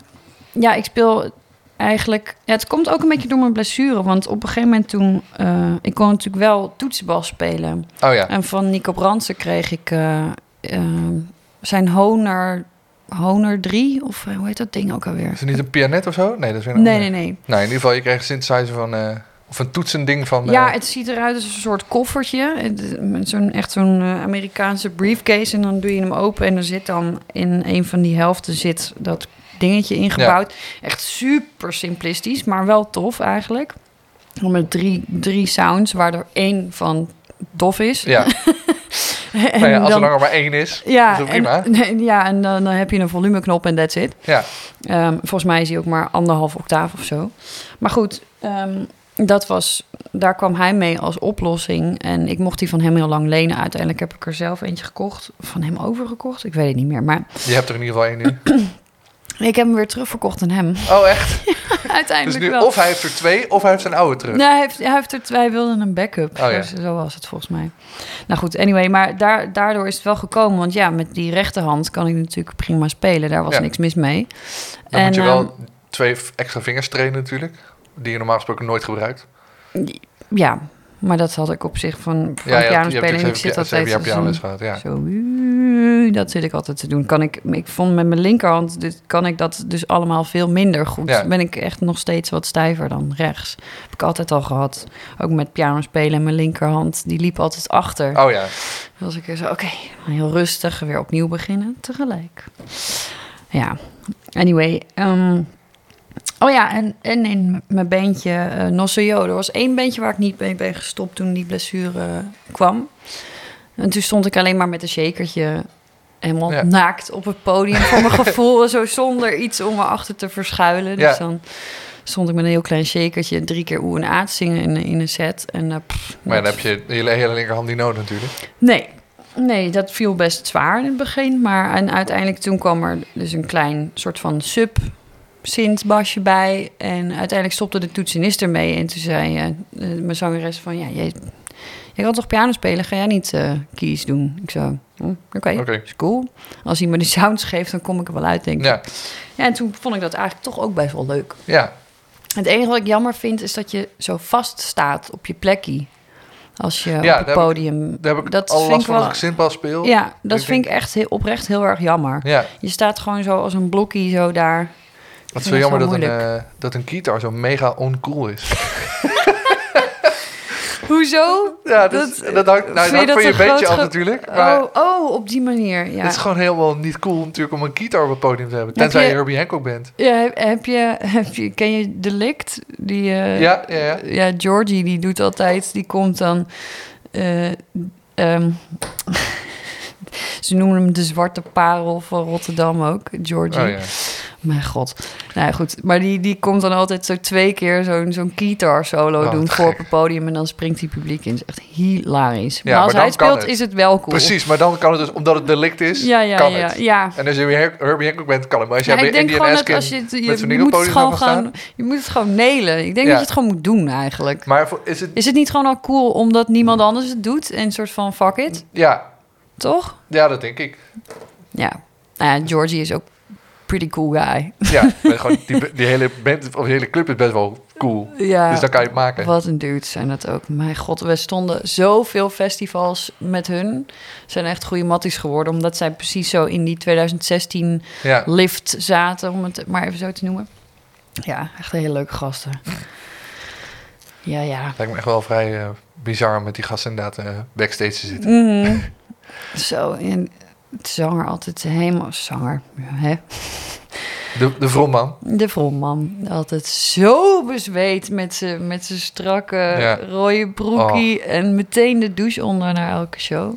Speaker 4: ja, ik speel eigenlijk... Ja, het komt ook een beetje door mijn blessure. Want op een gegeven moment toen... eh, ik kon natuurlijk wel toetsenbal spelen.
Speaker 3: Oh ja,
Speaker 4: En van Nico Brandsen kreeg ik eh, zijn Honor, Honor 3, of eh, hoe heet dat ding ook alweer?
Speaker 3: is het niet een pianet of zo? Nee, dat is weer een
Speaker 4: Nee,
Speaker 3: ander.
Speaker 4: nee, nee.
Speaker 3: Nou, in ieder geval, je kreeg een synthesizer van, eh, of een toetsending van...
Speaker 4: Ja,
Speaker 3: eh,
Speaker 4: het ziet eruit als een soort koffertje. Met zo'n, echt zo'n Amerikaanse briefcase. En dan doe je hem open en er zit dan in een van die helften zit dat dingetje ingebouwd. Echt super simplistisch, maar wel tof eigenlijk. Met drie, drie sounds, waar er één van dof is.
Speaker 3: ja.
Speaker 4: En
Speaker 3: Nou ja, als
Speaker 4: dan-
Speaker 3: er langer maar één is,
Speaker 4: ja,
Speaker 3: is dat prima.
Speaker 4: En, ja, en dan, dan heb je een volumeknop en that's it.
Speaker 3: ja.
Speaker 4: Ehm, volgens mij is hij ook maar anderhalf octaaf of zo. Maar goed, ehm, dat was, daar kwam hij mee als oplossing. En ik mocht die van hem heel lang lenen. Uiteindelijk heb ik er zelf eentje gekocht. Van hem overgekocht? Ik weet het niet meer. Maar
Speaker 3: Je hebt er in ieder geval één nu.
Speaker 4: ik heb hem weer terugverkocht aan hem.
Speaker 3: Oh, echt? Dus
Speaker 4: Uiteindelijk
Speaker 3: nu
Speaker 4: wel.
Speaker 3: of hij heeft er twee, of hij heeft zijn oude terug.
Speaker 4: Nee, hij heeft, hij heeft er twee, hij wilde een backup.
Speaker 3: Oh, ja.
Speaker 4: Dus zo was het volgens mij. Nou goed, anyway, maar daar, daardoor is het wel gekomen. Want ja, met die rechterhand kan ik natuurlijk prima spelen. Daar was
Speaker 3: Ja.
Speaker 4: niks mis mee.
Speaker 3: Dan moet je
Speaker 4: ehm,
Speaker 3: wel twee f- extra vingers trainen natuurlijk. Die je normaal gesproken nooit gebruikt.
Speaker 4: Ja, maar dat had ik op zich van, van
Speaker 3: Ja,
Speaker 4: piano spelen. En ik zit altijd
Speaker 3: pianoles
Speaker 4: zo,
Speaker 3: gehad. Ja.
Speaker 4: zo, dat zit ik altijd te doen. Kan ik, ik vond met mijn linkerhand, dit, kan ik dat dus allemaal veel minder goed.
Speaker 3: Ja.
Speaker 4: Ben ik echt nog steeds wat stijver dan rechts. Heb ik altijd al gehad. Ook met piano spelen en mijn linkerhand, die liep altijd achter.
Speaker 3: Oh ja.
Speaker 4: Dan was ik weer zo, oké, heel rustig, weer opnieuw beginnen, tegelijk. Ja, anyway. ehm, oh ja, en, en in mijn beentje Nossojo. Er was één beentje waar ik niet mee ben gestopt toen die blessure kwam. En toen stond ik alleen maar met een shakertje helemaal
Speaker 3: Ja.
Speaker 4: naakt op het podium. Voor mijn gevoel, zo zonder iets om erachter te verschuilen. Dus dan stond ik met een heel klein shakertje drie keer oe en a te zingen in, in een set. En, eh, pff,
Speaker 3: Maar dan heb je de hele, hele linkerhand niet nodig natuurlijk.
Speaker 4: Nee. Nee, dat viel best zwaar in het begin. Maar en uiteindelijk toen kwam er dus een klein soort van sub synthbasje bij. En uiteindelijk stopte de toetsenist ermee. En toen zei eh, mijn zangeres van... Ja, jij, jij kan toch piano spelen? Ga jij niet eh keys doen? Ik zo, hm, oké,
Speaker 3: Oké.
Speaker 4: is cool. Als hij me de sounds geeft, dan kom ik er wel uit, denk ik.
Speaker 3: Ja.
Speaker 4: Ja, en toen vond ik dat eigenlijk toch ook best wel leuk.
Speaker 3: Ja.
Speaker 4: Het enige wat ik jammer vind, is dat je zo vast staat op je plekje. Als je
Speaker 3: Ja,
Speaker 4: op het
Speaker 3: ik-
Speaker 4: podium...
Speaker 3: Daar heb ik
Speaker 4: Dat
Speaker 3: al
Speaker 4: vind
Speaker 3: last
Speaker 4: ik
Speaker 3: van
Speaker 4: wel-
Speaker 3: zinpas speel.
Speaker 4: Ja, dat
Speaker 3: Ik
Speaker 4: vind ik echt heel, oprecht heel erg jammer.
Speaker 3: Ja.
Speaker 4: Je staat gewoon zo als een blokkie zo daar. Vind
Speaker 3: zo jammer dat een, eh, dat een keytar zo mega oncool is.
Speaker 4: Hoezo?
Speaker 3: Ja, dat, dat, dat hangt, nou, hangt van je beetje af natuurlijk. Maar
Speaker 4: Oh, oh, op die manier. Ja.
Speaker 3: het is gewoon helemaal niet cool natuurlijk om een keytar op het podium te hebben.
Speaker 4: Heb
Speaker 3: Tenzij je,
Speaker 4: je-
Speaker 3: Herbie Hancock bent.
Speaker 4: Ja, heb, heb je, heb je, ken je Delict? Die, eh,
Speaker 3: Ja, ja, ja.
Speaker 4: ja, Georgie, die doet altijd, die komt dan. ehm, ze noemen hem de zwarte parel van Rotterdam ook, Georgie.
Speaker 3: Oh ja.
Speaker 4: Mijn god. Nou ja, goed. Maar die, die komt dan altijd zo twee keer zo'n zo'n guitar solo
Speaker 3: Oh,
Speaker 4: doen voor op het podium. En dan springt die publiek in. Dat is echt hilarisch. Maar als
Speaker 3: maar
Speaker 4: hij speelt,
Speaker 3: het.
Speaker 4: is het wel cool.
Speaker 3: Precies, maar dan kan het dus, omdat het delict is,
Speaker 4: Ja, ja,
Speaker 3: kan
Speaker 4: ja.
Speaker 3: het.
Speaker 4: ja.
Speaker 3: En als je weer Herbie Hancock bent, kan het. Maar als jij
Speaker 4: Ja,
Speaker 3: bij Indian Askin
Speaker 4: als je het, je,
Speaker 3: met
Speaker 4: moet
Speaker 3: het
Speaker 4: het gewoon
Speaker 3: gaan
Speaker 4: gaan, je moet het gewoon nailen. Ik denk dat je het gewoon moet doen eigenlijk.
Speaker 3: Maar is het...
Speaker 4: Is het niet gewoon al cool omdat niemand anders het doet en een soort van fuck it,
Speaker 3: Ja,
Speaker 4: toch?
Speaker 3: ja, dat denk ik.
Speaker 4: Ja. Nou ja, Georgie is ook pretty cool guy.
Speaker 3: Ja, gewoon die, die hele band, of die hele club is best wel cool.
Speaker 4: Ja.
Speaker 3: Dus dan kan je het maken.
Speaker 4: Wat een dudes zijn dat ook. Mijn god, we stonden zoveel festivals met hun. Zijn echt goede matties geworden. Omdat zij precies zo in die 2016
Speaker 3: Ja.
Speaker 4: lift zaten. Om het maar even zo te noemen. Ja, echt hele leuke gasten. Ja, ja.
Speaker 3: Lijkt me echt wel vrij eh, bizar om met die gasten inderdaad eh, backstage te zitten.
Speaker 4: Mhm. Zo, en het zanger altijd helemaal... Zanger, hè?
Speaker 3: De, de vromman.
Speaker 4: De vromman. Altijd zo bezweet met zijn met zijn strakke
Speaker 3: Ja.
Speaker 4: rode broekie. En meteen de douche onder naar elke show.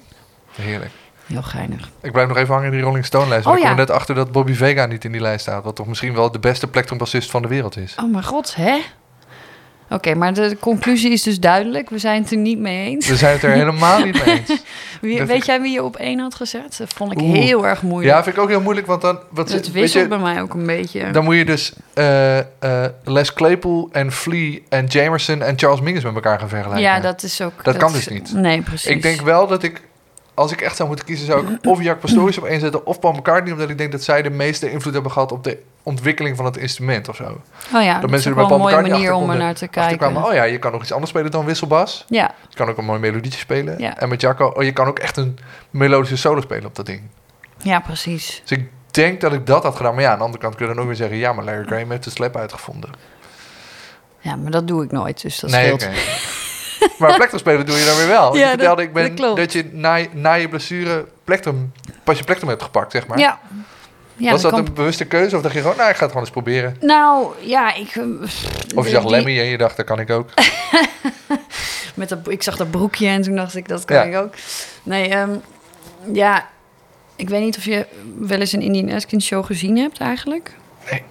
Speaker 3: Heerlijk.
Speaker 4: Heel geinig.
Speaker 3: Ik blijf nog even hangen in die Rolling Stone lijst.
Speaker 4: Oh,
Speaker 3: ik
Speaker 4: ja.
Speaker 3: net achter dat Bobby Vega niet in die lijst staat. Wat toch misschien wel de beste plektronbassist van de wereld is.
Speaker 4: Oh mijn god, hè? Oké, maar de conclusie is dus duidelijk. We zijn het er niet mee eens.
Speaker 3: We zijn het er helemaal niet mee eens.
Speaker 4: Wie, weet
Speaker 3: ik-
Speaker 4: jij wie je op één had gezet? Dat vond ik
Speaker 3: Oeh.
Speaker 4: heel erg moeilijk.
Speaker 3: Ja, vind ik ook heel moeilijk, want dan... Wat,
Speaker 4: het
Speaker 3: weet
Speaker 4: wisselt
Speaker 3: je,
Speaker 4: bij mij ook een beetje.
Speaker 3: dan moet je dus eh, eh, Les Claypool en Flea en Jamerson en Charles Mingus met elkaar gaan vergelijken.
Speaker 4: ja, dat is ook...
Speaker 3: Dat kan
Speaker 4: is-
Speaker 3: dus niet.
Speaker 4: Nee, precies.
Speaker 3: Ik denk wel dat ik, als ik echt zou moeten kiezen, zou ik of Jack Pastorius op één zetten of Paul McCartney, omdat ik denk dat zij de meeste invloed hebben gehad op de ontwikkeling van het instrument of zo.
Speaker 4: Oh ja,
Speaker 3: dat
Speaker 4: dat,
Speaker 3: mensen
Speaker 4: is
Speaker 3: er
Speaker 4: wel een mooie manier om er naar te kijken.
Speaker 3: oh ja, je kan nog iets anders spelen dan wisselbas.
Speaker 4: Ja,
Speaker 3: Je kan ook een mooi melodietje spelen.
Speaker 4: Ja.
Speaker 3: En met Jacco, oh, je kan ook echt een melodische solo spelen op dat ding.
Speaker 4: ja, precies.
Speaker 3: Dus ik denk dat ik dat had gedaan. Maar ja, aan de andere kant kun je dan ook weer zeggen, ja, maar Larry Graham heeft de slap uitgevonden.
Speaker 4: Ja, maar dat doe ik nooit, dus dat
Speaker 3: nee,
Speaker 4: scheelt.
Speaker 3: maar plektrum spelen doe je dan weer wel.
Speaker 4: Ja,
Speaker 3: je vertelde,
Speaker 4: dat-
Speaker 3: ik ben,
Speaker 4: dat
Speaker 3: je na, na je blessure plektrum, pas je plektrum hebt gepakt, zeg maar.
Speaker 4: Ja. Ja
Speaker 3: Was dat een bewuste keuze of dacht je gewoon, nou, ik ga het gewoon eens proberen?
Speaker 4: Nou, ja, ik... eh,
Speaker 3: Of je
Speaker 4: die-
Speaker 3: zag Lemmy en je dacht, dat kan ik ook.
Speaker 4: Met dat, ik zag dat broekje en toen dacht ik, dat kan
Speaker 3: Ja.
Speaker 4: ik ook. Nee, ehm, Ja, ik weet niet of je wel eens een Indian Eskin show gezien hebt eigenlijk.
Speaker 3: Nee.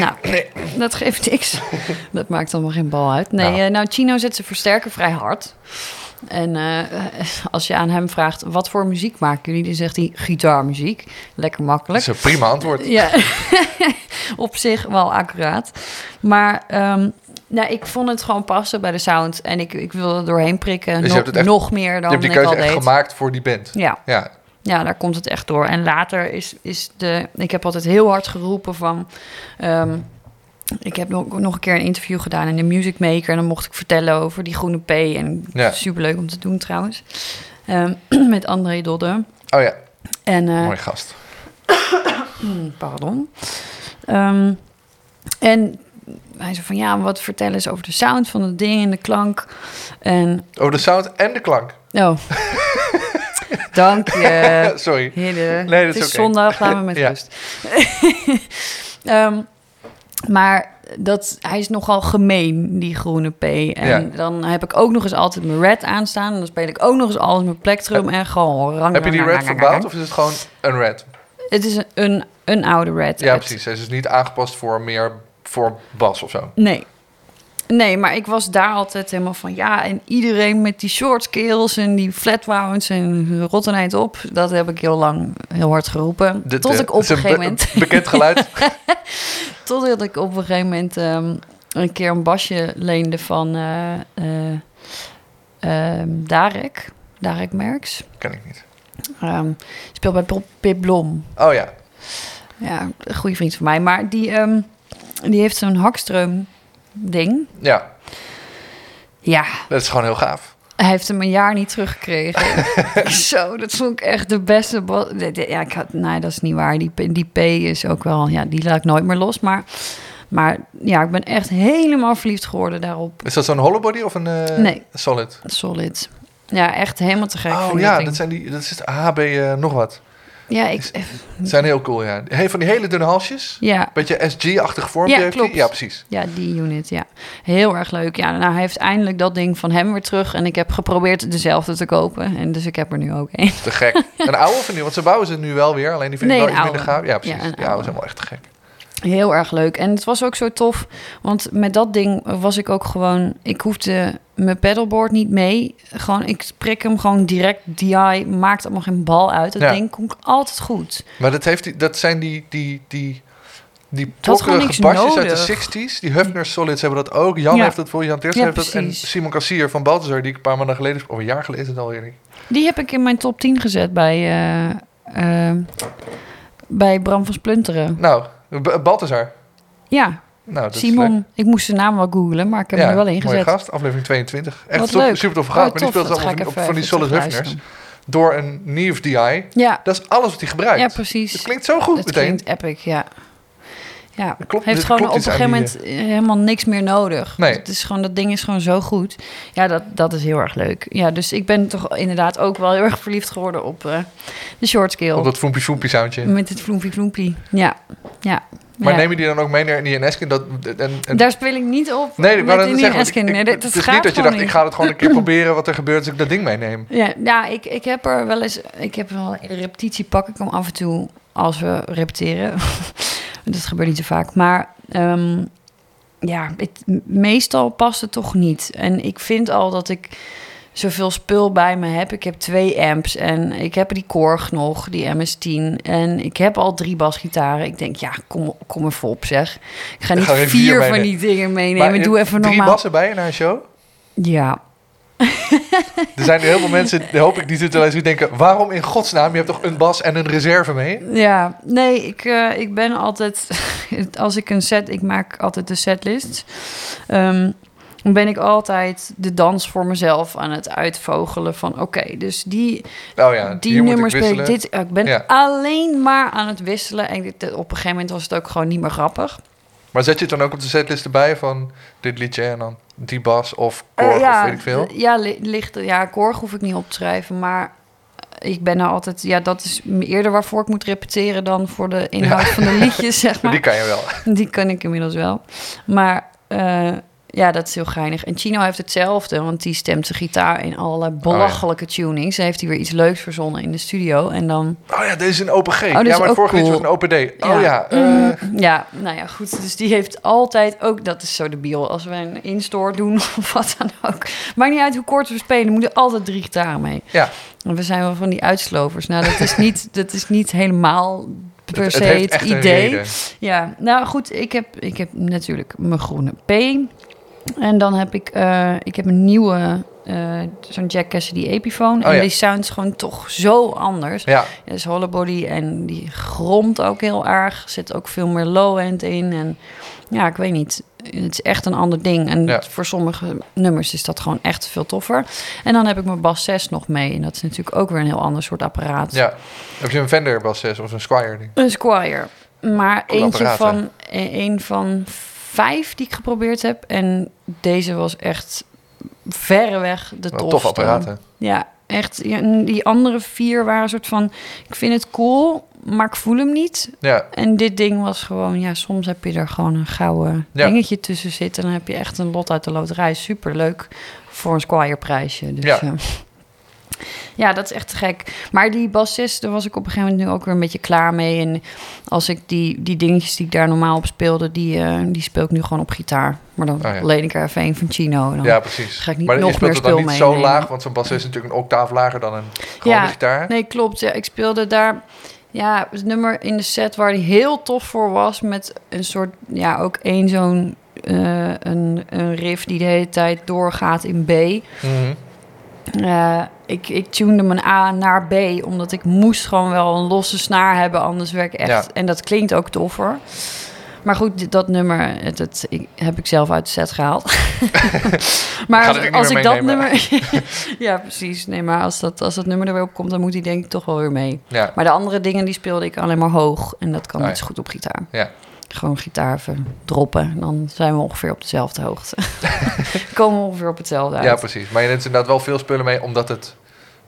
Speaker 4: Nou, dat geeft niks. dat maakt allemaal geen bal uit. Nee,
Speaker 3: Nou.
Speaker 4: nou, nou Chino zet zijn versterker vrij hard. En eh, als je aan hem vraagt, wat voor muziek maken jullie? Dan zegt hij, gitaarmuziek. Lekker
Speaker 3: Dat
Speaker 4: makkelijk.
Speaker 3: is een prima antwoord.
Speaker 4: Ja, op zich wel accuraat. Maar ehm, nou, ik vond het gewoon passen bij de sound. En ik, ik wilde er doorheen prikken.
Speaker 3: Dus
Speaker 4: nog,
Speaker 3: hebt het echt-
Speaker 4: nog meer
Speaker 3: Je
Speaker 4: dan
Speaker 3: hebt die
Speaker 4: ik al
Speaker 3: keuze echt
Speaker 4: deed.
Speaker 3: gemaakt voor die band.
Speaker 4: Ja,
Speaker 3: Ja,
Speaker 4: ja, daar komt het echt door. En later is, is de... Ik heb altijd heel hard geroepen van... ehm, ik heb nog, nog een keer een interview gedaan in de Music Maker. En dan mocht ik vertellen over die groene P. En
Speaker 3: Ja.
Speaker 4: superleuk om te doen trouwens. Ehm, met André Dodde.
Speaker 3: oh ja,
Speaker 4: En, eh,
Speaker 3: mooi gast.
Speaker 4: Pardon. Ehm, en hij zei van ja, wat vertellen eens over de sound van het ding en de klank. En
Speaker 3: Over de sound en de klank.
Speaker 4: oh, dank je.
Speaker 3: Sorry. Nee, dat
Speaker 4: het
Speaker 3: is
Speaker 4: zondag, laten we met
Speaker 3: Ja.
Speaker 4: rust. Ehm, maar dat, hij is nogal gemeen, die groene P. En
Speaker 3: Ja.
Speaker 4: dan heb ik ook nog eens altijd mijn red aanstaan. En dan speel ik ook nog eens alles met plektrum en gewoon... rang,
Speaker 3: Heb je die red verbouwd of is het gewoon een red?
Speaker 4: Het is een, een, een oude red.
Speaker 3: Ja, precies. Hij is dus niet aangepast voor meer voor bas of zo.
Speaker 4: Nee. Nee, maar ik was daar altijd helemaal van... Ja, en iedereen met die short scales en die flat wounds en rottenheid op... dat heb ik heel lang heel hard geroepen. Tot
Speaker 3: eh,
Speaker 4: ik op een gegeven moment...
Speaker 3: Bekend geluid.
Speaker 4: Totdat ik op een gegeven moment een keer een basje leende van eh eh, ehm, Darek. Darek Merks.
Speaker 3: Ken ik niet.
Speaker 4: Ehm speelt bij Pip Blom.
Speaker 3: Oh ja.
Speaker 4: Ja, een goede vriend van mij. Maar die, ehm, die heeft zo'n Hakstreum ding.
Speaker 3: Ja,
Speaker 4: Ja,
Speaker 3: dat is gewoon heel gaaf.
Speaker 4: Hij heeft hem een jaar niet teruggekregen. Zo, dat vond ik echt de beste. Ja, ik had, nee, dat is niet waar. Die, P- die P is ook wel, ja, die laat ik nooit meer los. Maar, maar ja, ik ben echt helemaal verliefd geworden daarop.
Speaker 3: Is dat zo'n hollowbody of een eh,
Speaker 4: Nee.
Speaker 3: solid?
Speaker 4: Solid. Ja, echt helemaal te gek.
Speaker 3: Oh ja, dat zijn die. Dat is het HB eh, nog wat.
Speaker 4: Ja, ik,
Speaker 3: Dat zijn heel cool, ja. He- Van die hele dunne halsjes.
Speaker 4: ja,
Speaker 3: Beetje SG-achtig vormpje
Speaker 4: Ja,
Speaker 3: heeft die.
Speaker 4: klopt.
Speaker 3: Ja, precies.
Speaker 4: ja, die unit, ja. Heel erg leuk. Ja, nou, hij heeft eindelijk dat ding van hem weer terug. En ik heb geprobeerd dezelfde te kopen. En dus ik heb er nu ook één.
Speaker 3: Te gek. Een oude een nieuw? Want ze bouwen ze nu wel weer. Alleen die vind
Speaker 4: Nee,
Speaker 3: ik wel minder gaaf. Ja, precies.
Speaker 4: Ja,
Speaker 3: die oude. zijn wel echt te gek.
Speaker 4: Heel erg leuk. En het was ook zo tof, want met dat ding was ik ook gewoon... Ik hoefde mijn pedalboard niet mee. Gewoon, ik prik hem gewoon direct DI. Maakt allemaal geen bal uit. Dat
Speaker 3: Ja.
Speaker 4: ding komt altijd goed.
Speaker 3: Maar dat, heeft die, dat zijn die, die, die, die basjes uit de 60s. Die Hufner Solids hebben dat ook. Jan
Speaker 4: Ja.
Speaker 3: heeft dat voor Jan Teers
Speaker 4: Ja,
Speaker 3: heeft dat. En. Simon Kassier van Balthazar, die ik een paar maanden geleden... Of een jaar geleden is het alweer.
Speaker 4: Die heb ik in mijn top 10 gezet bij, eh, eh, bij Bram van Splunteren.
Speaker 3: Nou, B- Balthazar.
Speaker 4: Ja,
Speaker 3: Nou, dat.
Speaker 4: Simon. Ik moest zijn naam wel googlen, maar ik heb
Speaker 3: ja,
Speaker 4: hem er wel in
Speaker 3: mooie gast, aflevering 22. Echt
Speaker 4: Wat
Speaker 3: top,
Speaker 4: leuk.
Speaker 3: super tof
Speaker 4: Oh,
Speaker 3: gast. maar die speelt allemaal van, van die solid
Speaker 4: terugluisteren.
Speaker 3: Door een Neve DI.
Speaker 4: Ja,
Speaker 3: Dat is alles wat hij gebruikt.
Speaker 4: ja, precies.
Speaker 3: Het klinkt zo goed
Speaker 4: Het
Speaker 3: meteen.
Speaker 4: klinkt epic, ja. Ja,
Speaker 3: klopt-
Speaker 4: heeft gewoon op een gegeven
Speaker 3: die,
Speaker 4: moment helemaal niks meer nodig.
Speaker 3: Nee.
Speaker 4: Het is gewoon, dat ding is gewoon zo goed. Ja, dat, dat is heel erg leuk. Ja, dus ik ben toch inderdaad ook wel heel erg verliefd geworden op eh, de short scale.
Speaker 3: Op dat floempie floempie soundje.
Speaker 4: Met het floempie floempie. Ja, ja.
Speaker 3: Maar neem je die dan ook mee naar die NS? Dat, en, en,
Speaker 4: Daar speel ik niet op
Speaker 3: nee,
Speaker 4: met Indian Eskin.
Speaker 3: ik-
Speaker 4: Nee, dat,
Speaker 3: het is niet dat je dacht, ik
Speaker 4: niet.
Speaker 3: ga het gewoon een keer proberen wat er gebeurt als ik dat ding meeneem.
Speaker 4: Ja, ja ik, ik heb er wel eens... Ik heb wel de repetitie pak ik hem af en toe als we repeteren. dat gebeurt niet zo vaak. Maar ehm, ja, het, meestal past het toch niet. En ik vind al dat ik zoveel spul bij me heb. Ik heb twee amps en ik heb die Korg nog, die MS-10. En ik heb al drie basgitaren. Ik denk, ja, kom, kom even op zeg. Ik ga niet
Speaker 3: ga
Speaker 4: vier,
Speaker 3: vier
Speaker 4: van die dingen meenemen.
Speaker 3: je
Speaker 4: Doe
Speaker 3: hebt
Speaker 4: even
Speaker 3: drie
Speaker 4: normaal.
Speaker 3: bassen bij je naar een show.
Speaker 4: Ja,
Speaker 3: Er zijn heel veel mensen, hoop ik, die zitten luisteren, die denken... waarom in godsnaam? Je hebt toch een bas en een reserve mee?
Speaker 4: Ja, nee, ik, eh, ik ben altijd... Als ik een set... Ik maak altijd de setlist. Ehm, dan ben ik altijd de dans voor mezelf aan het uitvogelen van... Oké, dus die,
Speaker 3: Oh ja,
Speaker 4: die nummers
Speaker 3: ik
Speaker 4: speel ik dit... Ik ben
Speaker 3: Ja.
Speaker 4: alleen maar aan het wisselen. En dit- op een gegeven moment was het ook gewoon niet meer grappig.
Speaker 3: Maar zet je het dan ook op de setlist erbij van dit liedje en dan die bas of
Speaker 4: Eh,
Speaker 3: Korg
Speaker 4: ja,
Speaker 3: of weet ik veel?
Speaker 4: Ja, li- ligt, ja, Korg hoef ik niet op te schrijven, maar ik ben nou altijd... Ja, dat is eerder waarvoor ik moet repeteren dan voor de inhoud van de liedjes, zeg maar.
Speaker 3: Die kan je wel.
Speaker 4: Die kan ik inmiddels wel. Maar eh, Ja, dat is heel geinig. En Chino heeft hetzelfde, want die stemt zijn gitaar in allerlei belachelijke tunings. Hij heeft hij weer iets leuks verzonnen in de studio. En dan,
Speaker 3: Oh ja, deze is een open G.
Speaker 4: dit
Speaker 3: ja, maar vorige liedje was
Speaker 4: cool.
Speaker 3: een open D. Oh ja, eh,
Speaker 4: Mm, ja, nou ja, goed. Dus die heeft altijd ook, dat is zo debiel, als we een in-store doen of wat dan ook. Maakt niet uit hoe kort we spelen, er moeten altijd drie gitaren mee.
Speaker 3: ja.
Speaker 4: En we zijn wel van die uitslovers. Nou, dat is niet, dat is niet helemaal per
Speaker 3: Het-
Speaker 4: se
Speaker 3: het
Speaker 4: het, idee. Ja, nou goed, ik heb, ik heb natuurlijk mijn groene P. En dan heb ik, eh, ik heb een nieuwe, eh, zo'n Jack Cassidy Epiphone.
Speaker 3: Oh
Speaker 4: en
Speaker 3: ja.
Speaker 4: die sound is gewoon toch zo anders.
Speaker 3: Ja,
Speaker 4: Het is hollowbody en die gromt ook heel erg. Er zit ook veel meer low-end in. En ja, ik weet niet. Het is echt een ander ding. En
Speaker 3: Ja.
Speaker 4: voor sommige nummers is dat gewoon echt veel toffer. En dan heb ik mijn Bass 6 nog mee. En dat is natuurlijk ook weer een heel ander soort apparaat.
Speaker 3: ja. Heb je een Fender Bass 6 of een Squire ding?
Speaker 4: Een Squire. Maar
Speaker 3: Cool
Speaker 4: eentje
Speaker 3: apparaat,
Speaker 4: van, e- een van vijf die ik geprobeerd heb. En deze was echt verreweg de tofste.
Speaker 3: tof apparaat, hè?
Speaker 4: Ja, echt. Ja, en die andere vier waren een soort van... Ik vind het cool, maar ik voel hem niet.
Speaker 3: Ja,
Speaker 4: En dit ding was gewoon... Ja, soms heb je er gewoon een gouden
Speaker 3: Ja.
Speaker 4: dingetje tussen zitten. Dan heb je echt een lot uit de loterij. Super leuk voor een Squire prijsje. Dus,
Speaker 3: Ja.
Speaker 4: Ja. dat is echt gek. Maar die bassist, daar was ik op een gegeven moment nu ook weer een beetje klaar mee. En als ik die, die dingetjes die ik daar normaal op speelde... die, eh, die speel ik nu gewoon op gitaar. Maar dan
Speaker 3: Oh ja.
Speaker 4: leen ik er even een van Chino. Dan
Speaker 3: ja, precies.
Speaker 4: ga ik niet
Speaker 3: maar je
Speaker 4: nog
Speaker 3: speelt
Speaker 4: meer
Speaker 3: dan niet zo laag, want zo'n bass is natuurlijk een octaaf lager dan een gewone
Speaker 4: Ja,
Speaker 3: gitaar.
Speaker 4: Nee, klopt. Ja, ik speelde daar ja, het nummer in de set waar die heel tof voor was. Met een soort, ja, ook één zo'n eh, een, een riff die de hele tijd doorgaat in B. Eh, ik, ik tunede mijn A naar B, omdat ik moest gewoon wel een losse snaar hebben. Anders werk ik echt...
Speaker 3: Ja.
Speaker 4: En dat klinkt ook toffer. Maar goed, dat nummer het, het, ik, heb ik zelf uit de set gehaald. maar als, ik dat nummer... ja, precies. Nee, maar als dat, als dat nummer er weer op komt, dan moet hij denk ik toch wel weer mee.
Speaker 3: Ja,
Speaker 4: Maar de andere dingen, die speelde ik alleen maar hoog. En dat kan
Speaker 3: Oh
Speaker 4: niet
Speaker 3: ja.
Speaker 4: zo goed op gitaar.
Speaker 3: ja.
Speaker 4: Gewoon gitaar even droppen. Dan zijn we ongeveer op dezelfde hoogte. Komen we ongeveer op hetzelfde uit.
Speaker 3: ja, precies. Maar je neemt inderdaad wel veel spullen mee, omdat het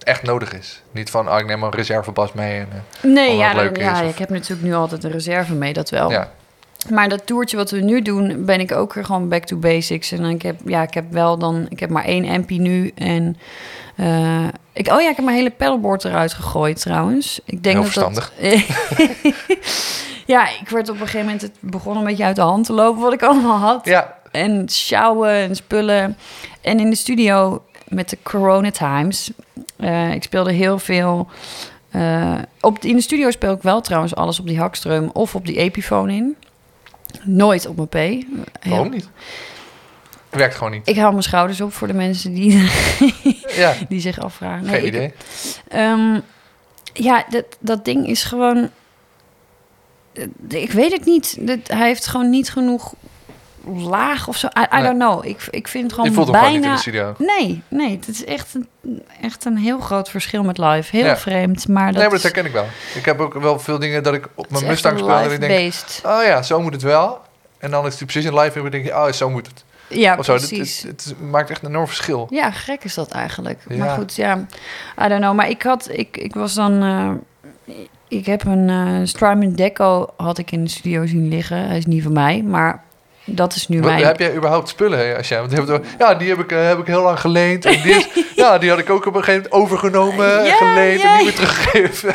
Speaker 3: echt nodig is. Niet van, oh, ik neem een reservebas mee. En, eh,
Speaker 4: Nee, ja, dan- ja
Speaker 3: of-
Speaker 4: ik heb natuurlijk nu altijd een reserve mee, dat wel.
Speaker 3: ja.
Speaker 4: Maar dat toertje wat we nu doen, ben ik ook weer gewoon back to basics. En dan ik heb, ja, ik heb wel dan, ik heb maar één MP nu. En eh, ik, oh ja, ik heb mijn hele pedalboard eruit gegooid trouwens. Ik denk
Speaker 3: Heel
Speaker 4: dat dat. ja, ik werd op een gegeven moment, het begon een beetje uit de hand te lopen wat ik allemaal had.
Speaker 3: ja,
Speaker 4: En sjouwen en spullen. En in de studio met de Corona Times. eh, ik speelde heel veel. eh, op, in de studio speel ik wel trouwens alles op die Hakstreum of op die Epiphone in. Nooit op mijn P. Heel-
Speaker 3: waarom niet? Werkt gewoon niet.
Speaker 4: Ik hou mijn schouders op voor de mensen die,
Speaker 3: Ja,
Speaker 4: die zich afvragen.
Speaker 3: geen
Speaker 4: ik-
Speaker 3: idee.
Speaker 4: Ehm, ja, dat, dat ding is gewoon. Eh, Ik weet het niet. Hij heeft gewoon niet genoeg laag of zo. I, I
Speaker 3: Nee.
Speaker 4: don't know. Ik, ik vind het gewoon
Speaker 3: Je voelt hem gewoon niet in
Speaker 4: bijna.
Speaker 3: de studio.
Speaker 4: Nee, nee, het is echt een, echt een heel groot verschil met live. Heel
Speaker 3: Ja.
Speaker 4: vreemd, maar dat
Speaker 3: nee, maar dat herken ik wel. Ik heb ook wel veel dingen dat ik op
Speaker 4: het
Speaker 3: mijn Mustang speel. En ik denk, oh ja, zo moet het wel. En dan is die precies in live en denk je, oh, zo moet het.
Speaker 4: Ja,
Speaker 3: Of zo. Het,
Speaker 4: precies.
Speaker 3: het, het maakt echt een enorm verschil.
Speaker 4: Ja, gek is dat eigenlijk.
Speaker 3: Ja.
Speaker 4: Maar goed, ja, I don't know. Maar ik had, ik, ik was dan, eh, ik heb een eh Strymon Deco had ik in de studio zien liggen. Hij is niet van mij, maar dat is nu
Speaker 3: Wat-
Speaker 4: mijn.
Speaker 3: Heb jij überhaupt spullen, hè, als jij? Want ja, die heb ik, eh, heb ik heel lang geleend. En die, is, ja, die had ik ook op een gegeven moment overgenomen,
Speaker 4: Ja,
Speaker 3: geleend en niet meer teruggegeven.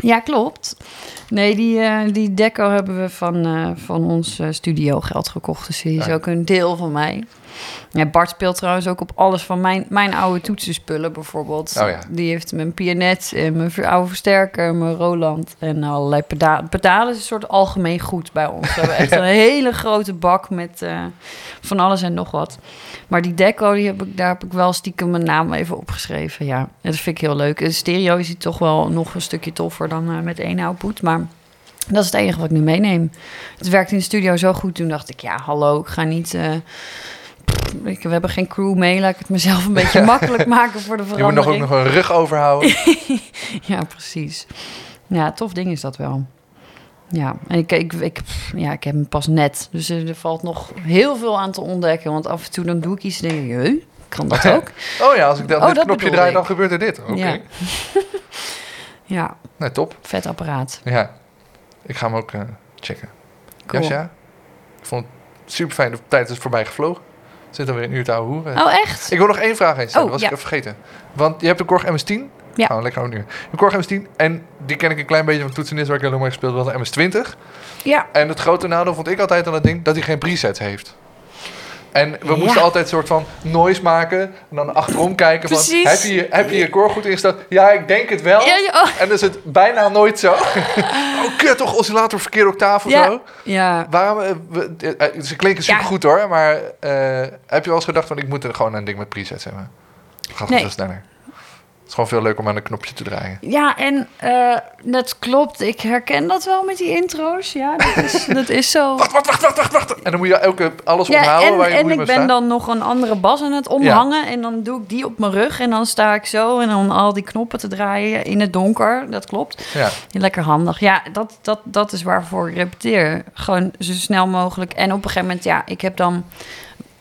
Speaker 4: Ja, klopt. Nee, die, eh, die deco hebben we van, van ons studio geld gekocht. Dus die is ook een deel van mij. Ja, Bart speelt trouwens ook op alles van mijn, mijn oude toetsenspullen bijvoorbeeld.
Speaker 3: Oh ja.
Speaker 4: Die heeft mijn pianet en mijn oude versterker, mijn Roland en allerlei pedalen. Pedalen is een soort algemeen goed bij ons. We hebben echt een hele grote bak met eh, van alles en nog wat. Maar die deco, die heb ik, daar heb ik wel stiekem mijn naam even opgeschreven. Ja, dat vind ik heel leuk. De stereo is die toch wel nog een stukje toffer dan eh, met één output. Maar dat is het enige wat ik nu meeneem. Het werkt in de studio zo goed. Toen dacht ik, ja, hallo, ik ga niet... eh, ik, we hebben geen crew mee. Laat ik het mezelf een beetje makkelijk maken voor de
Speaker 3: Je moet
Speaker 4: verandering.
Speaker 3: nog ook nog een rug overhouden.
Speaker 4: Ja, precies. Ja, tof ding is dat wel. Ja, en ik, ik, ja, ik heb hem pas net. Dus er, valt nog heel veel aan te ontdekken. Want af en toe dan doe ik iets en denk ik, huh, kan dat ook?
Speaker 3: Oh ja, als ik dan
Speaker 4: Oh,
Speaker 3: dit
Speaker 4: dat
Speaker 3: knopje draai,
Speaker 4: ik.
Speaker 3: dan gebeurt er dit. Oké,
Speaker 4: Ja. Ja,
Speaker 3: nee, top.
Speaker 4: vet apparaat.
Speaker 3: Ja, ik ga hem ook eh, checken.
Speaker 4: Cool.
Speaker 3: Jasja, ik vond het super fijn. De tijd is voorbij gevlogen. Zit dan weer een uur te ouwe hoeren.
Speaker 4: Oh, echt?
Speaker 3: Ik wil nog één vraag eens stellen.
Speaker 4: Oh,
Speaker 3: was
Speaker 4: ja.
Speaker 3: ik even vergeten. Want je hebt de Korg MS-10.
Speaker 4: Ja.
Speaker 3: We lekker een uur. De Korg MS-10. En die ken ik een klein beetje van toetsenist waar ik lang mee gespeeld was. De MS-20.
Speaker 4: Ja.
Speaker 3: En het grote nadeel vond ik altijd aan dat ding dat hij geen presets heeft. En we
Speaker 4: Ja.
Speaker 3: moesten altijd een soort van noise maken. En dan achterom kijken van, heb je, je- heb je je core goed ingesteld? Ja, ik denk het wel.
Speaker 4: Ja, ja, oh.
Speaker 3: En dan is het bijna nooit zo. oh, kut, toch oscillator verkeerde octaaf of
Speaker 4: Ja.
Speaker 3: zo.
Speaker 4: ja.
Speaker 3: Waarom, eh, we, eh, ze klinken
Speaker 4: Ja.
Speaker 3: super goed hoor, maar eh, heb je wel eens gedacht van, ik moet er gewoon een ding met presets hebben? Gaat
Speaker 4: Nee.
Speaker 3: veel sneller. Het is gewoon veel leuker om aan een knopje te draaien.
Speaker 4: Ja, en eh, dat klopt. Ik herken dat wel met die intro's. Ja, dat is, dat is zo.
Speaker 3: Wacht, wacht, wacht, wacht, wacht, wacht. En dan moet je elke, alles
Speaker 4: Ja, en,
Speaker 3: waar je
Speaker 4: en ik ben
Speaker 3: staan.
Speaker 4: dan nog een andere bas aan het omhangen. En dan doe ik die op mijn rug. En dan sta ik zo en dan al die knoppen te draaien in het donker. Dat klopt.
Speaker 3: Ja.
Speaker 4: Lekker handig. Ja, dat, dat, dat is waarvoor ik repeteer. Gewoon zo snel mogelijk. En op een gegeven moment, ja, ik heb dan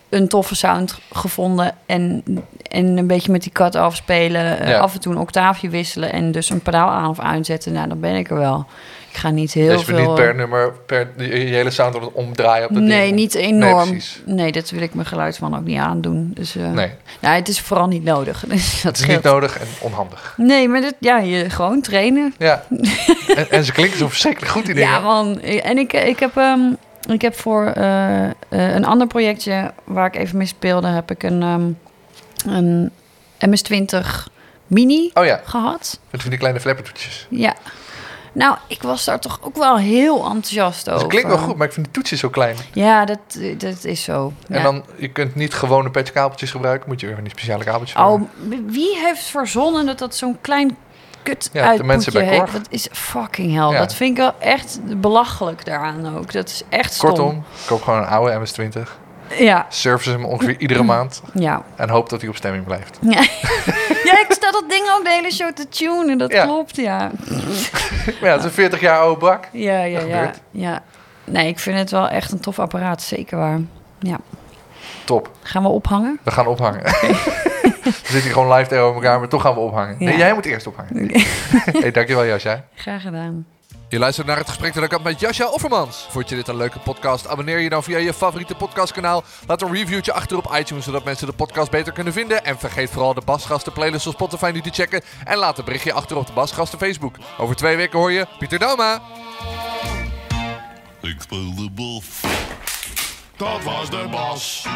Speaker 4: een toffe sound gevonden. En, en een beetje met die cut afspelen. eh,
Speaker 3: Ja.
Speaker 4: Af en toe een octaafje wisselen. En dus een pedaal aan of uitzetten. Nou, dan ben ik er wel. Ik ga niet heel
Speaker 3: dus
Speaker 4: veel...
Speaker 3: moet niet per nummer, per je hele sound omdraaien op
Speaker 4: Nee, niet enorm.
Speaker 3: Nee,
Speaker 4: dat wil ik mijn geluidsman ook niet aandoen. Dus, eh,
Speaker 3: Nee,
Speaker 4: ja, het is vooral niet nodig. Dus dat
Speaker 3: het is
Speaker 4: scheelt.
Speaker 3: niet nodig en onhandig.
Speaker 4: Nee, maar dat, ja, je gewoon trainen.
Speaker 3: Ja. en, en ze klinken zo verschrikkelijk goed, die dingen.
Speaker 4: Ja, man. En ik, ik, heb, ehm, ik heb voor eh, eh, een ander projectje waar ik even mee speelde, heb ik een, ehm, een MS-20 Mini
Speaker 3: Oh ja,
Speaker 4: gehad.
Speaker 3: met van die kleine flappertoetjes.
Speaker 4: Ja. Nou, ik was daar toch ook wel heel enthousiast over.
Speaker 3: het klinkt wel goed, maar ik vind die toetjes zo klein.
Speaker 4: Ja, dat, dat is zo.
Speaker 3: En
Speaker 4: Ja.
Speaker 3: dan, je kunt niet gewone patchkabeltjes gebruiken. Moet je weer van die speciale kabeltjes
Speaker 4: Oh,
Speaker 3: gebruiken.
Speaker 4: wie heeft verzonnen dat dat zo'n klein kut
Speaker 3: Ja, de mensen bij? Korg.
Speaker 4: Dat is fucking hell.
Speaker 3: Ja.
Speaker 4: Dat vind ik wel echt belachelijk daaraan ook. Dat is echt stom.
Speaker 3: Kortom, koop gewoon een oude MS-20.
Speaker 4: Ja,
Speaker 3: Service hem ongeveer iedere maand.
Speaker 4: ja.
Speaker 3: En hoop dat hij op stemming blijft.
Speaker 4: Ja. ja, ik sta dat ding ook de hele show te tunen. Dat
Speaker 3: Ja.
Speaker 4: klopt, ja.
Speaker 3: Maar ja, het is een 40 jaar oude bak.
Speaker 4: Ja, ja, ja. ja. Nee, ik vind het wel echt een tof apparaat. Zeker waar. Ja.
Speaker 3: Top.
Speaker 4: Gaan we ophangen?
Speaker 3: We gaan ophangen. we zitten hier gewoon live tegen elkaar, maar toch gaan we ophangen. Nee, jij moet eerst ophangen. hey, dankjewel Jasja.
Speaker 4: Graag gedaan.
Speaker 3: Je luistert naar het gesprek dat ik had met Jasja Offermans. Vond je dit een leuke podcast? Abonneer je dan via je favoriete podcastkanaal. Laat een reviewtje achter op iTunes, zodat mensen de podcast beter kunnen vinden. En vergeet vooral de Basgasten playlist op Spotify nu te checken. En laat een berichtje achter op de Basgasten Facebook. Over twee weken hoor je Pieter Doma.
Speaker 1: Ik speel de bof.
Speaker 2: Dat was de bas.